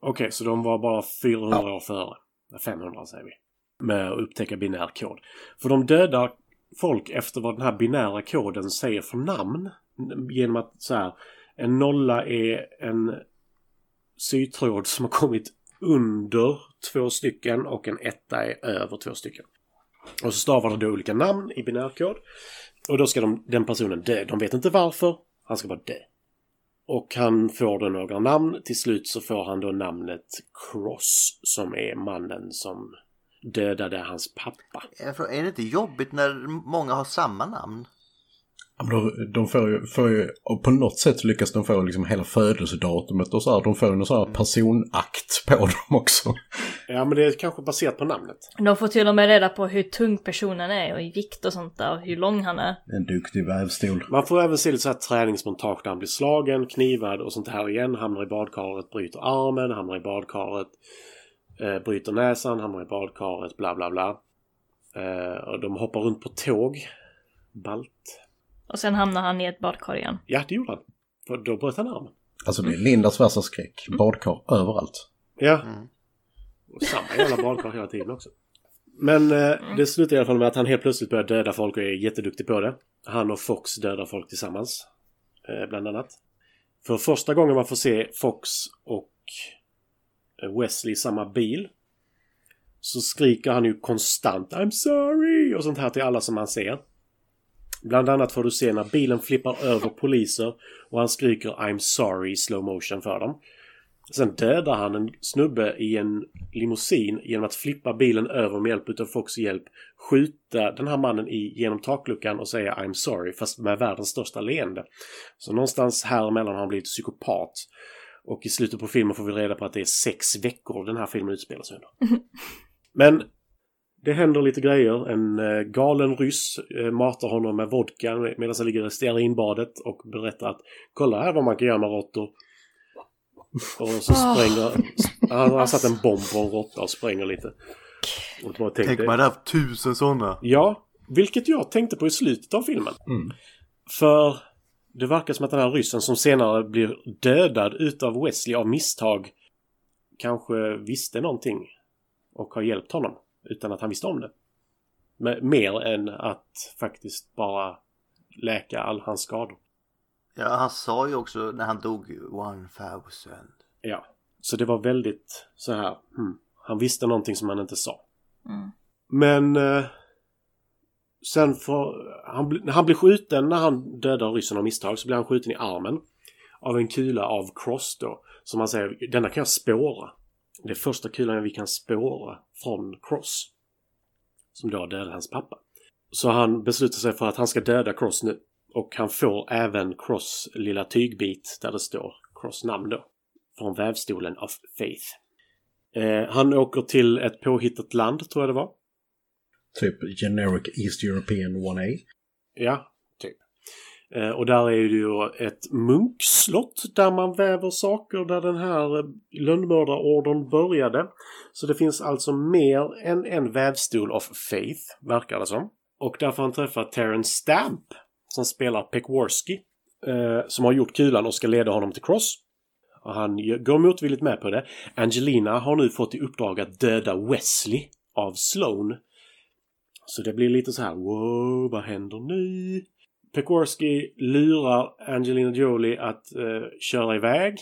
Okej, så de var bara 400 år före. 500 säger vi. Med att upptäcka binär kod. För de dödar folk efter vad den här binära koden säger för namn. Genom att så här, en nolla är en sytråd som har kommit under två stycken och en etta är över två stycken. Och så stavar de då olika namn i binärkod. Och då ska de, den personen dö. De vet inte varför. Han ska bara dö. Och han får då några namn. Till slut så får han då namnet Cross som är mannen som dödade hans pappa. Är det inte jobbigt när många har samma namn? Ja, men de, de får ju, får ju, och på något sätt lyckas de få liksom hela födelsedatumet och så här. De får någon sån här personakt på dem också. Ja men det är kanske baserat på namnet. De får till och med reda på hur tung personen är och i vikt och sånt där och hur lång han är. En duktig vävstol. Man får även se lite så här träningsmontage där han blir slagen, knivad och sånt här igen. Hamnar i badkaret, bryter armen, hamnar i badkaret, eh, bryter näsan, hamnar i badkaret, bla bla bla. Eh, och de hoppar runt på tåg. Balt. Och sen hamnar han i ett badkar igen. Ja, det gjorde han. För då bröt han armen. Alltså det är Lindas värsta skräck. Badkar överallt. Ja. Och samma jävla badkar hela tiden också. Men eh, det slutar i alla fall med att han helt plötsligt börjar döda folk och är jätteduktig på det. Han och Fox dödar folk tillsammans. Eh, bland annat. För första gången man får se Fox och eh, Wesley i samma bil. Så skriker han ju konstant I'm sorry och sånt här till alla som han ser. Bland annat får du se när bilen flippar över poliser och han skriker I'm sorry i slow motion för dem. Sen dödar han en snubbe i en limousin genom att flippa bilen över med hjälp utav Fox hjälp. Skjuta den här mannen i, genom takluckan och säga I'm sorry fast med världens största leende. Så någonstans här emellan har han blivit psykopat. Och i slutet på filmen får vi reda på att det är sex veckor den här filmen utspelar sig under. Men det händer lite grejer. En eh, galen ryss eh, matar honom med vodka medan han ligger i stearinbadet och berättar att kolla här vad man kan göra med råttor. Och så spränger... Han har satt en bomb på en råtta och spränger lite. Och bara tänkte, Tänk man hade haft tusen sådana. Ja, vilket jag tänkte på i slutet av filmen. För det verkar som att den här ryssen som senare blir dödad utav Wesley av misstag kanske visste någonting och har hjälpt honom utan att han visste om det. Men, mer än att faktiskt bara läka all hans skador. Ja, han sa ju också när han dog 1000. Ja, så det var väldigt så här. Hmm, han visste någonting som han inte sa. Men eh, sen får han, han blir skjuten när han dödar ryssen av misstag så blir han skjuten i armen av en kula av Cross då. Som han säger, denna kan jag spåra. Det är första kulan vi kan spåra från Cross. Som då dödade hans pappa. Så han beslutar sig för att han ska döda Cross nu. Och han får även Cross lilla tygbit där det står Cross namn då. Från vävstolen of Faith. Eh, han åker till ett påhittat land tror jag det var. Typ generic East European 1A. Ja, Eh, och där är det ju ett munkslott där man väver saker där den här lönnmördarorden lönnmördarordern började. Så det finns alltså mer än en vävstol of faith, verkar det som. Och där får han träffa Terence Stamp som spelar Pekworski. Eh, som har gjort kulan och ska leda honom till Cross. Och han går motvilligt med på det. Angelina har nu fått i uppdrag att döda Wesley av Sloan. Så det blir lite så här, wow, vad händer nu? Pekorski lurar Angelina Jolie att eh, köra iväg.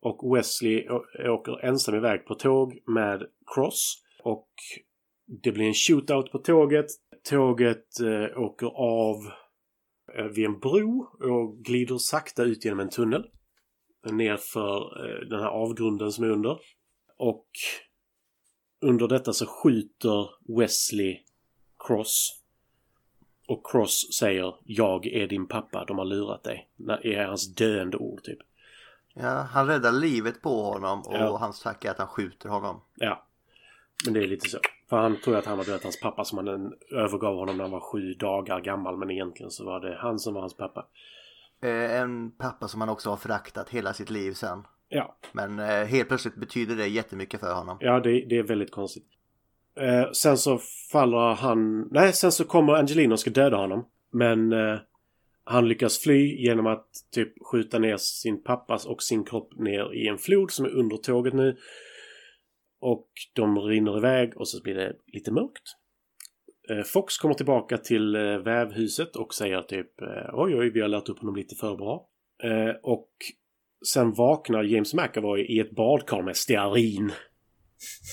Och Wesley åker ensam iväg på tåg med Cross. Och det blir en shootout på tåget. Tåget eh, åker av eh, vid en bro och glider sakta ut genom en tunnel. Nerför eh, den här avgrunden som är under. Och under detta så skjuter Wesley Cross. Och Cross säger Jag är din pappa, de har lurat dig. Det är hans döende ord typ. Ja, han räddar livet på honom och Ja. hans tack är att han skjuter honom. Ja. Men det är lite så. För han tror att han var dödat hans pappa som han övergav honom när han var sju dagar gammal. Men egentligen så var det han som var hans pappa. Eh, en pappa som han också har föraktat hela sitt liv sen. Ja, Men eh, helt plötsligt betyder det jättemycket för honom. ja det, det är väldigt konstigt. Eh, sen så faller han... Nej, sen så kommer Angelina och ska döda honom. Men eh, Han lyckas fly genom att typ skjuta ner sin pappas och sin kropp ner i en flod som är under tåget nu. Och de rinner iväg och så blir det lite mörkt. Eh, Fox kommer tillbaka till eh, vävhuset och säger typ eh, oj oj vi har lärt upp honom lite för bra. Eh, Och sen vaknar James McAvoy i ett badkar med stearin.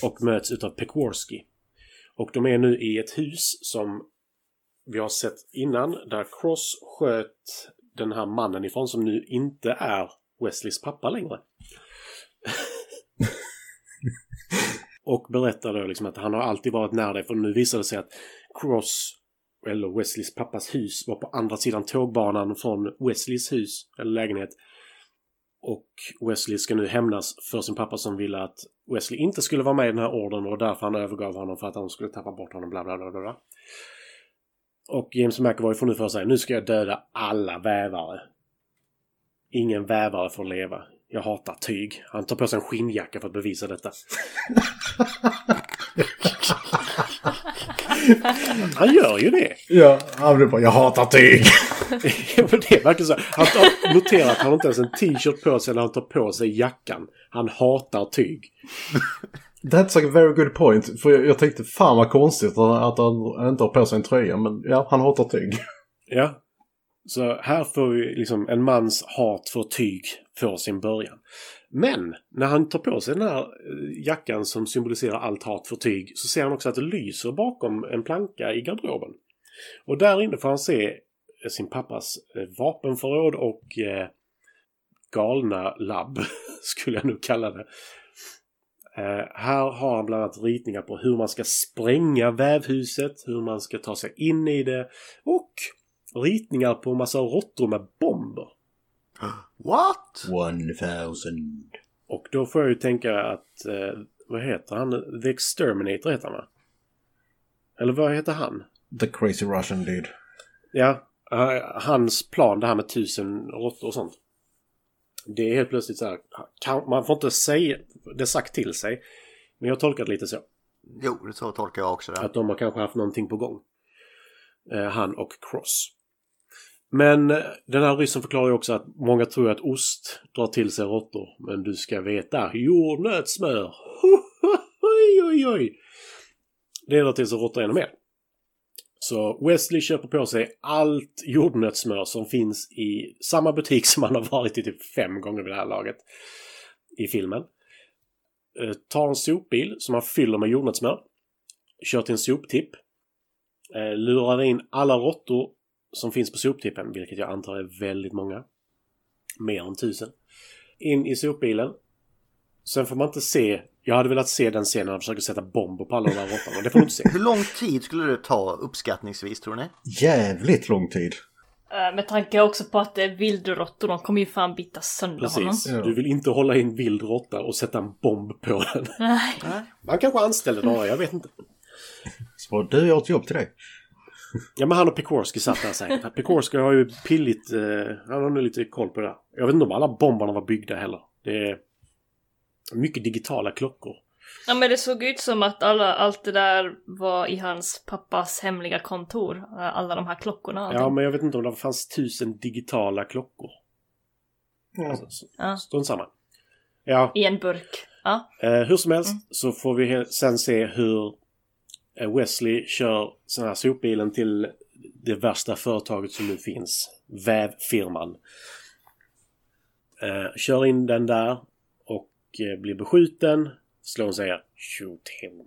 Och möts utav Pekworski. Och de är nu i ett hus som vi har sett innan där Cross sköt den här mannen ifrån som nu inte är Wesleys pappa längre. och berättar då liksom att han har alltid varit nära dig för nu visar det sig att Cross eller Wesleys pappas hus var på andra sidan tågbanan från Wesleys hus eller lägenhet. Och Wesley ska nu hämnas för sin pappa som ville att Wesley inte skulle vara med i den här orden och därför han övergav honom för att han skulle tappa bort honom bla bla bla bla. Och James McAvoy får nu för sig nu ska jag döda alla vävare. Ingen vävare får leva. Jag hatar tyg. Han tar på sig en skinnjacka för att bevisa detta. Han gör ju det. Ja, han blev bara jag hatar tyg. Det är verkligen så. Han tar, noterar att han inte ens har en t-shirt på sig när han tar på sig jackan. Han hatar tyg. That's a very good point. För jag, jag tänkte fan vad konstigt att han inte har på sig en tröja. Men ja, han hatar tyg. Ja. Så här får vi liksom en mans hat för tyg får sin början. Men när han tar på sig den här eh, jackan som symboliserar allt hat för tyg så ser han också att det lyser bakom en planka i garderoben. Och där inne får han se eh, sin pappas eh, vapenförråd och eh, galna labb, skulle jag nog kalla det. Eh, här har han bland annat ritningar på hur man ska spränga vävhuset, hur man ska ta sig in i det och ritningar på en massa råttor med bomber. What? One thousand. Och då får jag ju tänka att, eh, vad heter han? The Exterminator heter han va? Eller vad heter han? The crazy Russian dude. Ja, eh, hans plan det här med tusen råttor och sånt. Det är helt plötsligt så här, kan, man får inte säga det sagt till sig. Men jag tolkar det lite så. Jo, det så tolkar jag också det. Att de har kanske haft någonting på gång. Eh, han och Cross. Men eh, den här ryssen förklarar ju också att många tror att ost drar till sig råttor. Men du ska veta, jordnötssmör. Oj, oj, oj. Det drar till sig råttor ännu mer. Så Wesley köper på sig allt jordnötssmör som finns i samma butik som han har varit i typ fem gånger vid det här laget. I filmen. Eh, tar en sopbil som han fyller med jordnötssmör. Kör till en soptipp. Eh, lurar in alla råttor som finns på soptippen, vilket jag antar är väldigt många. Mer än tusen. In i sopbilen. Sen får man inte se... Jag hade velat se den scenen när han försöker sätta bomber på alla de här råttorna. Det får du inte se. Hur lång tid skulle det ta uppskattningsvis tror ni? Jävligt lång tid. Eh, Med tanke också på att det är vildråttor, de kommer ju fan bita sönder honom. Precis. Ja. Du vill inte hålla in vild råtta och sätta en bomb på den. Nej. Man kanske anställde några, jag vet inte. Så du, jag har ett jobb till dig. Ja men han och Pekorski satt där säkert. Pekorski har ju pilligt, eh, han har nu lite koll på det där. Jag vet inte om alla bomberna var byggda heller. Det är mycket digitala klockor. Ja men det såg ut som att alla, allt det där var i hans pappas hemliga kontor. Alla de här klockorna och Ja allting. men jag vet inte om det fanns tusen digitala klockor. Alltså, så- Ja. Strunt samma. Ja, I en burk. Ja. eh, hur som helst så får vi sen se hur Wesley kör den här sopbilen till det värsta företaget som nu finns. Vävfirman. Eh, kör in den där och eh, blir beskjuten. Sloan säger Shoot him.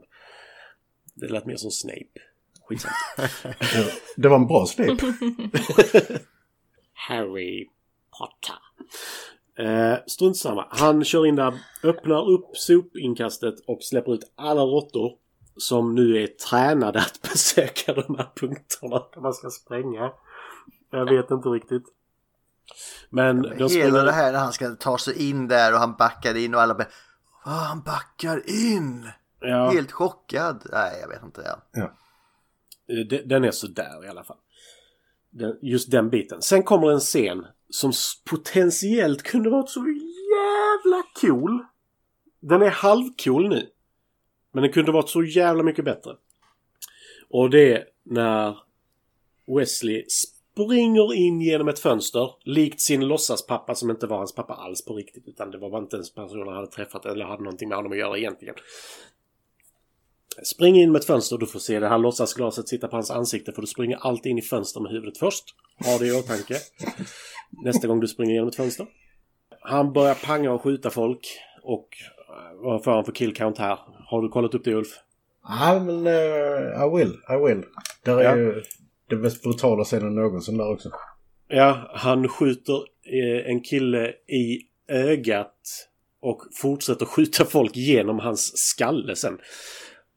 Det lät mer som Snape. Skitsamma. Det var en bra slip. Harry Potter. Eh, strunt samma. Han kör in där, öppnar upp sopinkastet och släpper ut alla råttor som nu är tränade att besöka de här punkterna där man ska spränga. Jag vet inte riktigt. Men de Hela springer... det här när han ska ta sig in där och han backar in och alla bara "Ah, han backar in! Ja, Helt chockad. Nej, jag vet inte. Ja. eh, de- den är sådär i alla fall. Den, just den biten. Sen kommer en scen som potentiellt kunde varit så jävla cool. Den är halvcool nu. Men den kunde varit så jävla mycket bättre. Och det är när Wesley springer in genom ett fönster. Likt sin låtsaspappa som inte var hans pappa alls på riktigt. Utan det var bara inte ens personen han hade träffat eller hade någonting med honom att göra egentligen. Spring in med ett fönster. Du får se det här låtsasglaset sitta på hans ansikte. För du springer alltid in i fönster med huvudet först. Ha det i åtanke. Nästa gång du springer genom ett fönster. Han börjar panga och skjuta folk. Och vad får han för kill count här? Har du kollat upp det Ulf? Ja, men eh, I will. I will. Där är Ja. ju den mest brutala scenen någonsin där också. Ja, han skjuter eh, en kille i ögat och fortsätter skjuta folk genom hans skalle sen.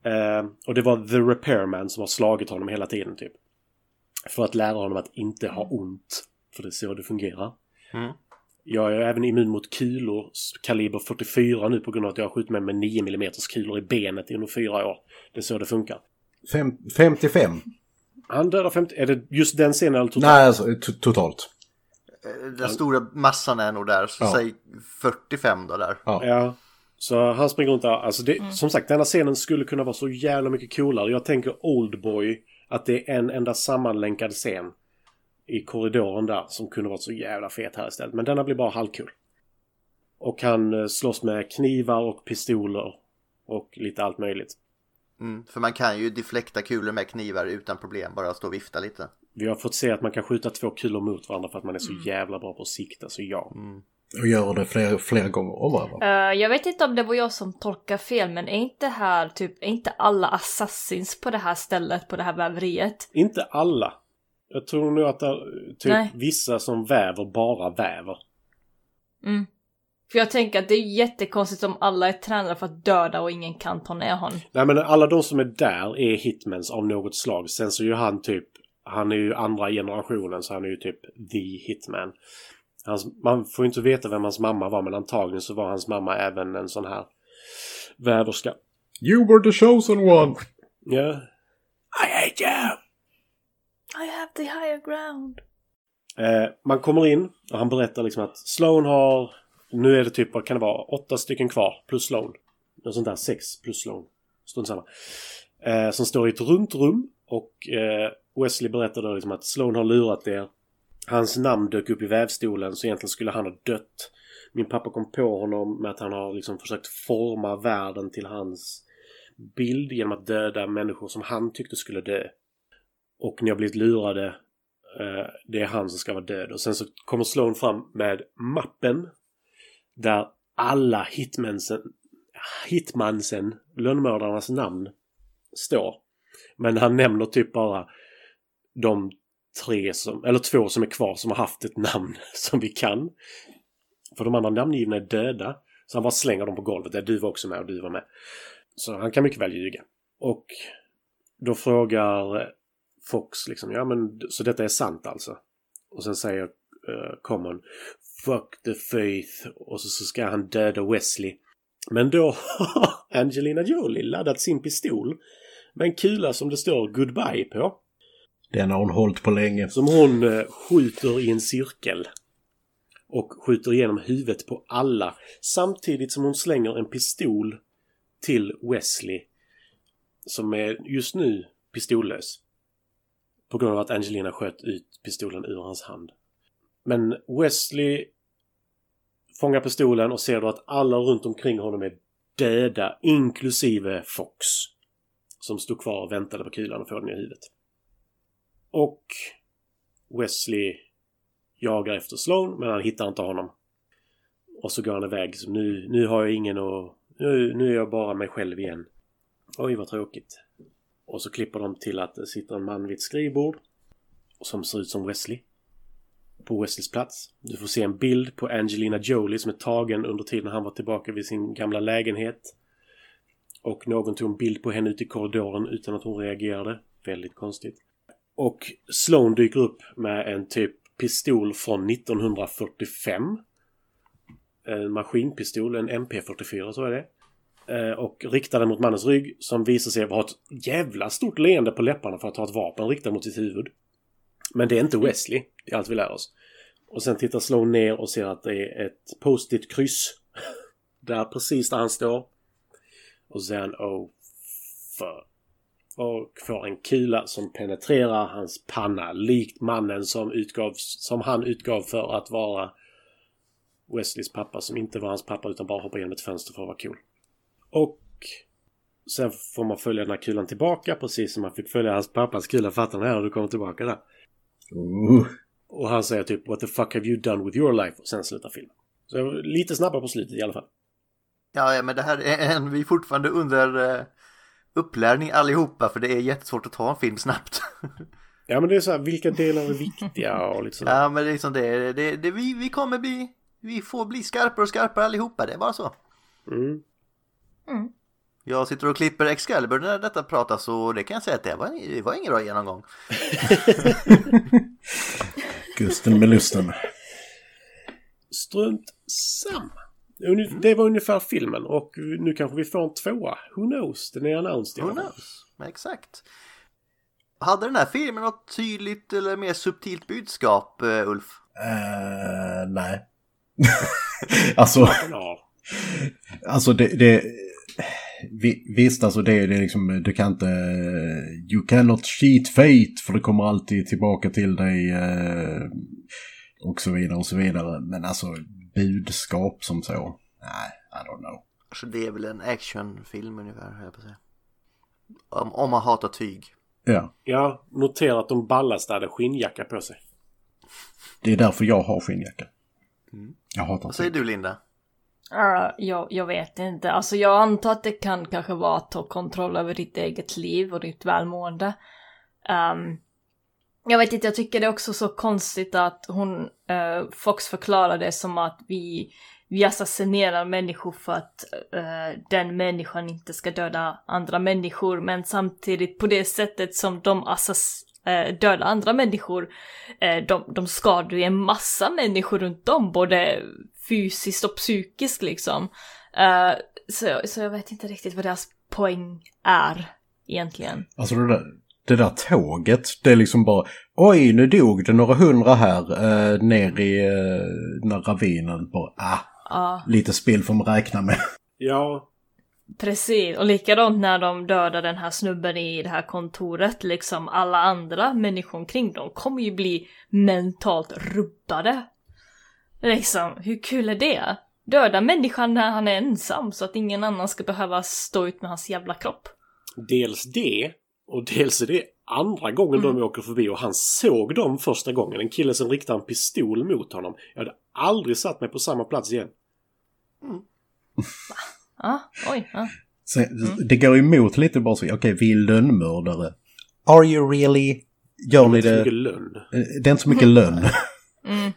Eh, och det var The Repairman som har slagit honom hela tiden typ. För att lära honom att inte ha ont. För det är så det fungerar. Mm. Jag är även immun mot kulor kaliber 44 nu på grund av att jag har skjutit mig med 9 mm kulor i benet under fyra år. Det är så det funkar. Fem, 55. Han dödar 50... Är det just den scenen eller totalt? Nej, alltså to- totalt. Eh, Den stora massan är nog där, så Ja. säg 45 då där. Ja. Så han springer runt där. Alltså det, Som sagt, denna scenen skulle kunna vara så jävla mycket coolare. Jag tänker Oldboy, att det är en enda sammanlänkad scen i korridoren där som kunde varit så jävla fet här istället. Men denna blir bara halvkul. Och han eh, slåss med knivar och pistoler och lite allt möjligt. Mm, för man kan ju deflekta kulor med knivar utan problem, bara stå och vifta lite. Vi har fått se att man kan skjuta två kulor mot varandra för att man är så jävla bra på att sikta, så ja. Och gör det flera, flera gånger om varandra. Eh, jag vet inte om det var jag som tolkar fel, men är inte här typ, är inte alla assassins på det här stället, på det här väveriet? Inte alla. Jag tror nog att det är typ Nej. vissa som väver bara väver. Mm. För jag tänker att det är jättekonstigt om alla är tränade för att döda och ingen kan ta ner honom. Nej men alla de som är där är hitmans av något slag. Sen så är ju han typ, han är ju andra generationen så han är ju typ the hitman. Hans, man får ju inte veta vem hans mamma var men antagligen så var hans mamma även en sån här väverska. You were the chosen one! Ja. I the higher ground. Eh, man kommer in och han berättar liksom att Sloan har, nu är det typ, vad kan det vara, åtta stycken kvar plus Sloan. Något sånt där, sex plus Sloan. Strunt samma. Eh, som står i ett runt rum och eh, Wesley berättar då liksom att Sloan har lurat er. Hans namn dök upp i vävstolen så egentligen skulle han ha dött. Min pappa kom på honom med att han har liksom försökt forma världen till hans bild genom att döda människor som han tyckte skulle dö. Och ni har blivit lurade Eh, det är han som ska vara död. Och sen så kommer Sloan fram med mappen. Där alla hitmansen, hitmansen, lönnmördarnas namn, står. Men han nämner typ bara de tre som, eller två som är kvar som har haft ett namn som vi kan. För de andra namngivna är döda. Så han bara slänger dem på golvet. Där du var också med och du var med. Så han kan mycket väl ljuga. Och då frågar Fox liksom, ja men så detta är sant alltså. Och sen säger uh, Common Fuck the faith. Och så, så ska han döda Wesley. Men då har Angelina Jolie laddat sin pistol med en kula som det står goodbye på. Den har hon hållit på länge. Som hon eh, skjuter i en cirkel. Och skjuter igenom huvudet på alla. Samtidigt som hon slänger en pistol till Wesley. Som är just nu pistollös. På grund av att Angelina sköt ut pistolen ur hans hand. Men Wesley fångar pistolen och ser då att alla runt omkring honom är döda, inklusive Fox. Som stod kvar och väntade på kulan och få den i huvudet. Och Wesley jagar efter Sloan men han hittar inte honom. Och så går han iväg. Så nu, nu har jag ingen att... Nu, nu är jag bara mig själv igen. Oj vad tråkigt. Och så klipper de till att det sitter en man vid ett skrivbord. Som ser ut som Wesley. På Wesleys plats. Du får se en bild på Angelina Jolie som är tagen under tiden han var tillbaka vid sin gamla lägenhet. Och någon tog en bild på henne ute i korridoren utan att hon reagerade. Väldigt konstigt. Och Sloan dyker upp med en typ pistol från 1945. En maskinpistol, en MP44 tror jag det är. Eh, och riktar den mot mannens rygg som visar sig ha ett jävla stort leende på läpparna för att ha ett vapen riktat mot sitt huvud. Men det är inte Wesley. Det är allt vi lär oss. Och sen tittar Sloan ner och ser att det är ett post-it kryss. Där precis där han står. Och sen... Oh för. Och får en kula som penetrerar hans panna likt mannen som, utgav, som han utgav för att vara Wesleys pappa som inte var hans pappa utan bara hoppade genom ett fönster för att vara cool. Och sen får man följa den här kulan tillbaka precis som man fick följa hans pappas kula. Fattar ni när du kommer tillbaka där? Uh. Och han säger typ What the fuck have you done with your life? Och sen slutar filmen. Så jag var lite snabbare på slutet i alla fall. Ja, ja men det här är en, vi fortfarande under eh, upplärning allihopa för det är jättesvårt att ta en film snabbt. Ja men det är så här, vilka delar är viktiga och lite sådär. ja, men det är liksom det, det, det vi, vi kommer bli, vi får bli skarpare och skarpare allihopa, det är bara så. Mm. Jag sitter och klipper Excalibur när detta pratas och det kan jag säga att det var, det var ingen bra genomgång. Gusten med lusten. Strunt samma. Det var ungefär filmen och nu kanske vi får en tvåa. Who knows? Den är announced Who knows? Exakt. Hade den här filmen något tydligt eller mer subtilt budskap, eh, Ulf? Eh, nej. alltså, alltså det... det Visst, alltså det, det är liksom, du kan inte... You cannot cheat fate, för det kommer alltid tillbaka till dig. eh, Och så vidare och så vidare. Men alltså, budskap som så. Nej, I don't know. Så det är väl en actionfilm ungefär, höll jag på att säga. Om, om man hatar tyg. Ja, ja, notera att de ballaste hade skinnjacka på sig. det är därför jag har skinnjacka. Jag hatar Vad säger tyg. du Linda? Uh, jag, jag vet inte. Alltså jag antar att det kan kanske vara att ta kontroll över ditt eget liv och ditt välmående. Um, jag vet inte, jag tycker det är också så konstigt att hon, uh, Fox förklarar det som att vi, vi assassinerar människor för att uh, den människan inte ska döda andra människor. Men samtidigt på det sättet som de assass döda dödar andra människor, de, de skadar ju en massa människor runt om, både fysiskt och psykiskt liksom. Eh, så, så jag vet inte riktigt vad deras poäng är egentligen. Alltså det där, det där tåget, det är liksom bara oj nu dog det några hundra här eh, ner i den här ravinen. Bara, ah, Ja, lite spill får man räkna med. Ja, precis. Och likadant när de dödar den här snubben i det här kontoret, liksom alla andra människor omkring dem kommer ju bli mentalt rubbade. Liksom, hur kul är det? Döda människan när han är ensam så att ingen annan ska behöva stå ut med hans jävla kropp. dels det och dels är det andra gången de åker förbi och han såg dem första gången. En kille som riktar en pistol mot honom. Jag hade aldrig satt mig på samma plats igen. Ja, oj, ja. Sen, Det går emot lite bara så, okej vi är lönnmördare. Are you really? Gör ni Det är det? mycket lönn. Eh, Det är inte så mycket lönn. Mm.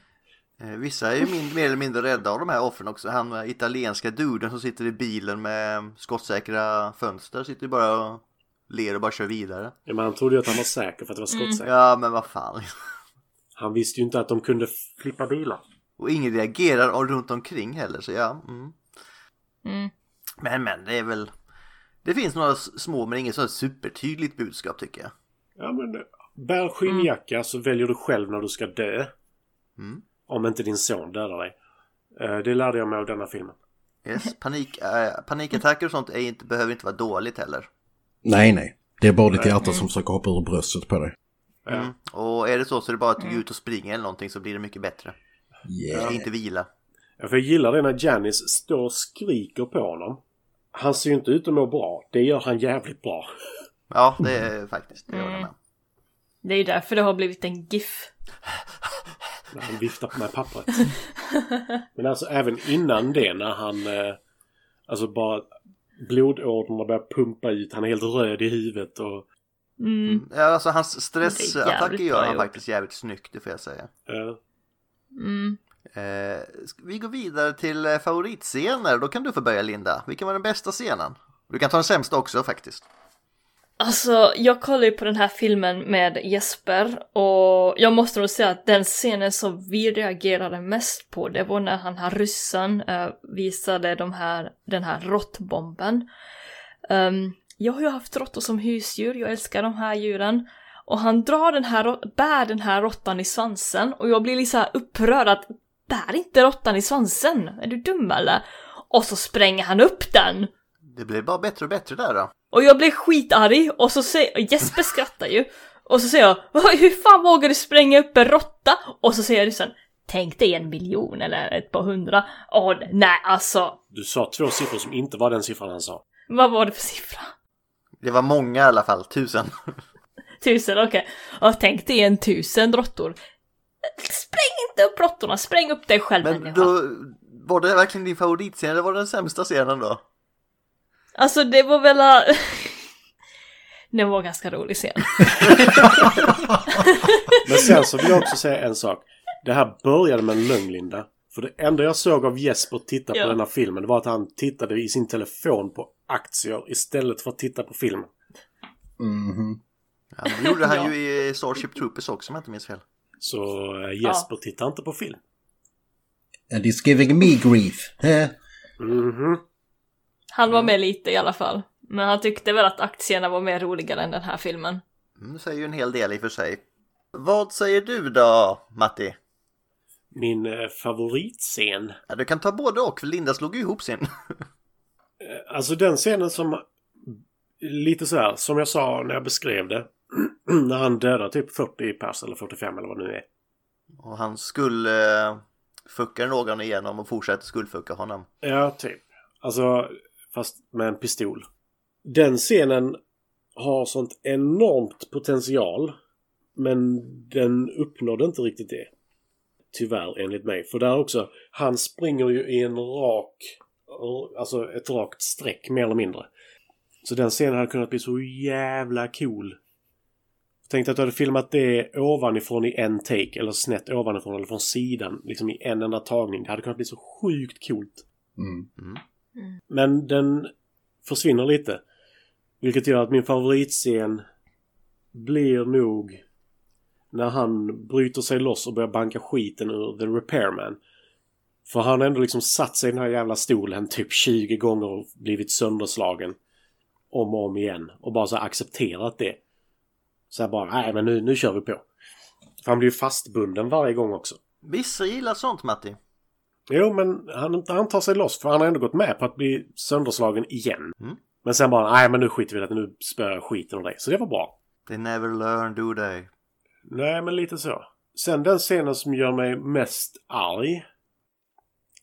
Eh, Vissa är ju min, mer eller mindre rädda av de här offren också. Han italienska duden som sitter i bilen med skottsäkra fönster sitter ju bara och ler och bara kör vidare. Ja, men han trodde ju att han var säker för att det var skottsäkert. Ja, men vad fan. Han visste ju inte att de kunde flippa bilar. Och ingen reagerar av- runt omkring heller, så ja. Mm. Mm. Men, men, det är väl... Det finns några små, men inget så här supertydligt budskap tycker jag. Ja, men bär skinnjacka så väljer du själv när du ska dö. Mm. Om inte din son dödar dig. Eh, Det lärde jag mig av denna filmen. Yes, panik, äh, panikattacker och sånt är inte, behöver inte vara dåligt heller. nej, nej. Det är bara ditt hjärta som försöker hoppa ur bröstet på dig. Mm. Och är det så så är det bara att gå ut och springa eller någonting så blir det mycket bättre. Yeah. Inte vila. Ja, för jag gillar det när Janice står och skriker på honom. Han ser ju inte ut att må bra. Det gör han jävligt bra. Ja, det är faktiskt, det gör det med. Det är ju därför det har blivit en GIF. När han viftar med pappret. Men alltså även innan det när han... Eh, alltså bara blodådrorna börjar pumpa ut. Han är helt röd i huvudet och... Mm. Ja, alltså hans stressattacker gör han faktiskt jävligt snyggt, det får jag säga. Eh, Mm. Eh, vi går vidare till eh, favoritscener. Då kan du få börja Linda. Vilken var den bästa scenen? Du kan ta den sämsta också faktiskt. Alltså, jag kollade ju på den här filmen med Jesper och jag måste nog säga att den scenen som vi reagerade mest på det var när han här ryssen eh, visade de här, den här råttbomben. Um, jag har ju haft råttor som husdjur, jag älskar de här djuren. Och han drar den här, bär den här råttan i svansen och jag blir lite upprörd att bär inte råttan i svansen, är du dum eller? Och så spränger han upp den! Det blev bara bättre och bättre där då. Och jag blev skitarg och så säger, och Jesper skrattar ju. Och så säger jag, "Vad- hur fan vågar du spränga upp en råtta? Och så säger ryssen, tänk dig en miljon eller ett par hundra. Åh, nej alltså, Du sa två siffror som inte var den siffran han sa. vad var det för siffra? Det var många i alla fall, tusen. Tusen, okej. Och tänk dig en tusen råttor. Spräng inte upp råttorna, spräng upp dig själv Men människa. då, var det verkligen din favoritscen eller var det den sämsta scenen då? Alltså det var väl... Det var en ganska rolig scen. Men sen så vill jag också säga en sak. Det här började med en lögn, Linda. För det enda jag såg av Jesper titta Ja. på den här filmen var att han tittade i sin telefon på aktier istället för att titta på filmen. Mhm. Ja, men det gjorde han Ja. ju i Starship Troopers också om jag inte minns fel. Så eh, Jesper tittar inte på film. And it's giving me grief. Eh. Mhm. Han var med lite i alla fall. Men han tyckte väl att aktierna var mer roligare än den här filmen. Mm, Det säger ju en hel del i och för sig. Vad säger du då, Matti? Min eh, favoritscen. Ja, du kan ta både och, för Linda slog ju ihop sin. Alltså den scenen som... Lite så här, som jag sa när jag beskrev det. när han dödar typ 40 pers eller 45 eller vad det nu är. Och han skulle uh, fucka någon igenom och fortsätta skuldfucka honom. Ja, typ. Alltså, fast med en pistol. Den scenen har sånt enormt potential. Men den uppnådde inte riktigt det. Tyvärr, enligt mig. För där också, han springer ju i en rak... Alltså ett rakt streck, mer eller mindre. Så den scenen hade kunnat bli så jävla cool. Tänk att du hade filmat det ovanifrån i en take, eller snett ovanifrån, eller från sidan, liksom i en enda tagning. Det hade kunnat bli så sjukt coolt. Mm. Men den försvinner lite. Vilket gör att min favoritscen blir nog när han bryter sig loss och börjar banka skiten ur The Repairman. För han har ändå liksom satt sig i den här jävla stolen typ 20 gånger och blivit sönderslagen. Om och om igen. Och bara så accepterat det. Så här bara, nej men nu, nu kör vi på. För han blir ju fastbunden varje gång också. Vissa gillar sånt, Matti. Jo, men han, han tar sig loss för han har ändå gått med på att bli sönderslagen igen. Mm. Men sen bara, nej men nu skiter vi i det, nu spöar skiten ur dig. Så det var bra. They never learn, do they? Nej, men lite så. Sen den scenen som gör mig mest arg.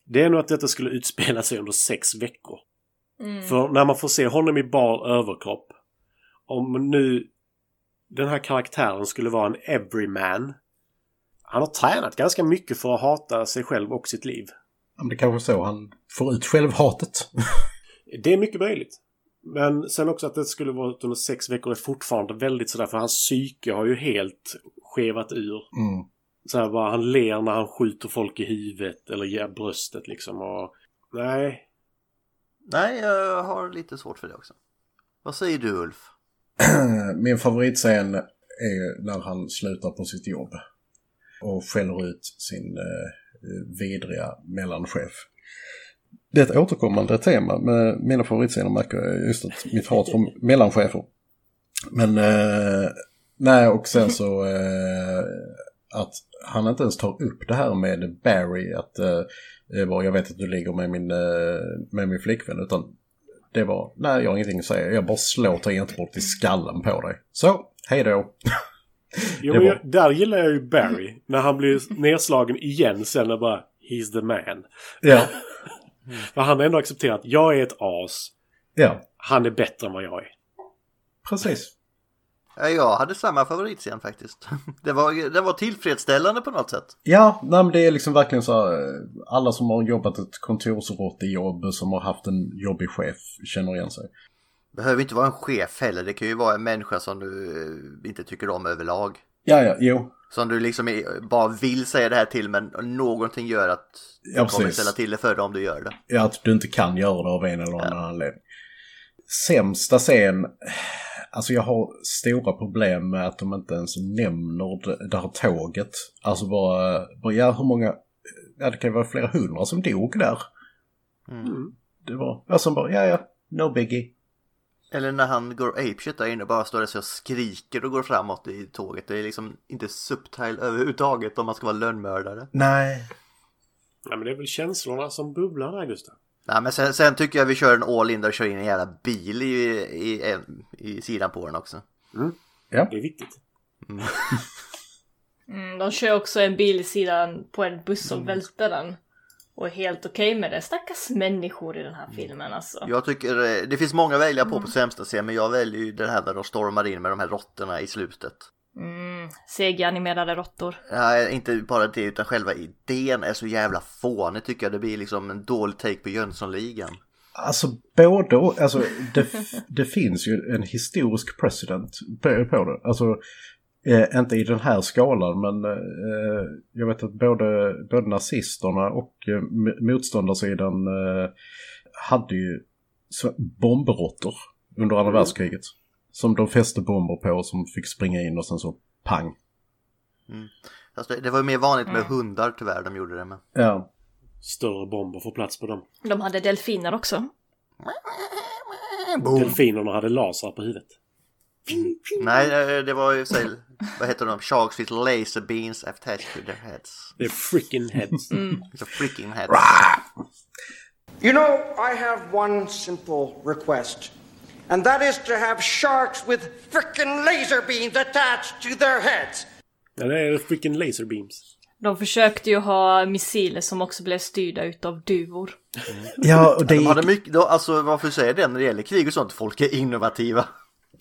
Det är nog att detta skulle utspela sig under sex veckor. Mm. För när man får se honom i bar överkropp. Om nu den här karaktären skulle vara en everyman. Han har tränat ganska mycket för att hata sig själv och sitt liv. Men det är kanske så han får ut självhatet. Det är mycket möjligt. Men sen också att det skulle vara under sex veckor är fortfarande väldigt sådär för hans psyke har ju helt skevat ur. Mm. Så här bara han ler när han skjuter folk i huvudet eller ger bröstet liksom och... Nej. Nej, jag har lite svårt för det också. Vad säger du, Ulf? Min favoritscen är när han slutar på sitt jobb och skäller ut sin eh, vidriga mellanchef. Det är ett återkommande tema med mina favoritscener märker jag just att mitt hat för mellanchefer. Men eh, nej och sen så eh, att han inte ens tar upp det här med Barry att eh, var, jag vet att du ligger med min, eh, med min flickvän utan det var, nej jag har ingenting att säga, jag bara slår tangentbordet i skallen på dig. Så, hej då. Jo, var- jag, där gillar jag ju Barry. När han blir nedslagen igen sen och bara He's the man. Ja, För han har ändå accepterat jag är ett as. ja, Han är bättre än vad jag är. precis. Ja, Jag hade samma favoritscen faktiskt. Det var, det var tillfredsställande på något sätt. Ja, nej, men det är liksom verkligen så här, eh, alla som har jobbat ett kontorsråttejobb som har haft en jobbig chef känner igen sig. Behöver inte vara en chef heller. Det kan ju vara en människa som du eh, inte tycker om överlag. Ja, ja, jo. Som du liksom är- bara vill säga det här till men någonting gör att du Ja, kommer ställa till det för dig om du gör det. Ja, att du inte kan göra det av en eller annan anledning. Sämsta scen, alltså jag har stora problem med att de inte ens nämner det, det här tåget. Alltså bara, bara, ja hur många, ja det kan ju vara flera hundra som dog där. Mm. Det var, alltså bara, ja ja, no biggie. Eller när han går apeshit där inne bara står där och skriker och går framåt i tåget. Det är liksom inte subtile överhuvudtaget om man ska vara lönnmördare. Nej. Ja, men det är väl känslorna som bubblar där Gustav. Nej, men sen, sen tycker jag vi kör en all in där och kör in en jävla bil i, i, i, i sidan på den också. Det är viktigt. Mm, de kör också en bil i sidan på en buss och välter den. Och är helt okej med det. Stackars människor i den här filmen alltså. Jag tycker eh, det finns många att välja på på sämsta scen men jag väljer ju den här där de stormar in med de här råttorna i slutet. Mm, CG-animerade råttor. Ja, inte bara det utan själva idén är så jävla fånig tycker jag. Det blir liksom en dålig take på Jönssonligan. Alltså både alltså det, det finns ju en historisk precedent på, på det. Alltså eh, inte i den här skalan men eh, jag vet att både, både nazisterna och eh, motståndarsidan eh, hade ju bombråttor under andra världskriget. Som de fäste bomber på som fick springa in och sen så pang. Alltså, det var ju mer vanligt med hundar tyvärr de gjorde det med. Ja, Större bomber får plats på dem. De hade delfiner också. Delfinerna hade lasrar på huvudet. Nej, eh, det var ju, säg, vad heter de? Sharks with laser beams attached to their heads. Det är freaking heads. Så freaking heads. You know, I have one simple request, and that is to have sharks with frickin' laser beams attached to their heads. Ja, det är freaking laser beams. De försökte ju ha missiler som också blev styrda utav duvor. ja och det De hade mycket, då, alltså varför säger jag det när det gäller krig och sånt? Folk är innovativa.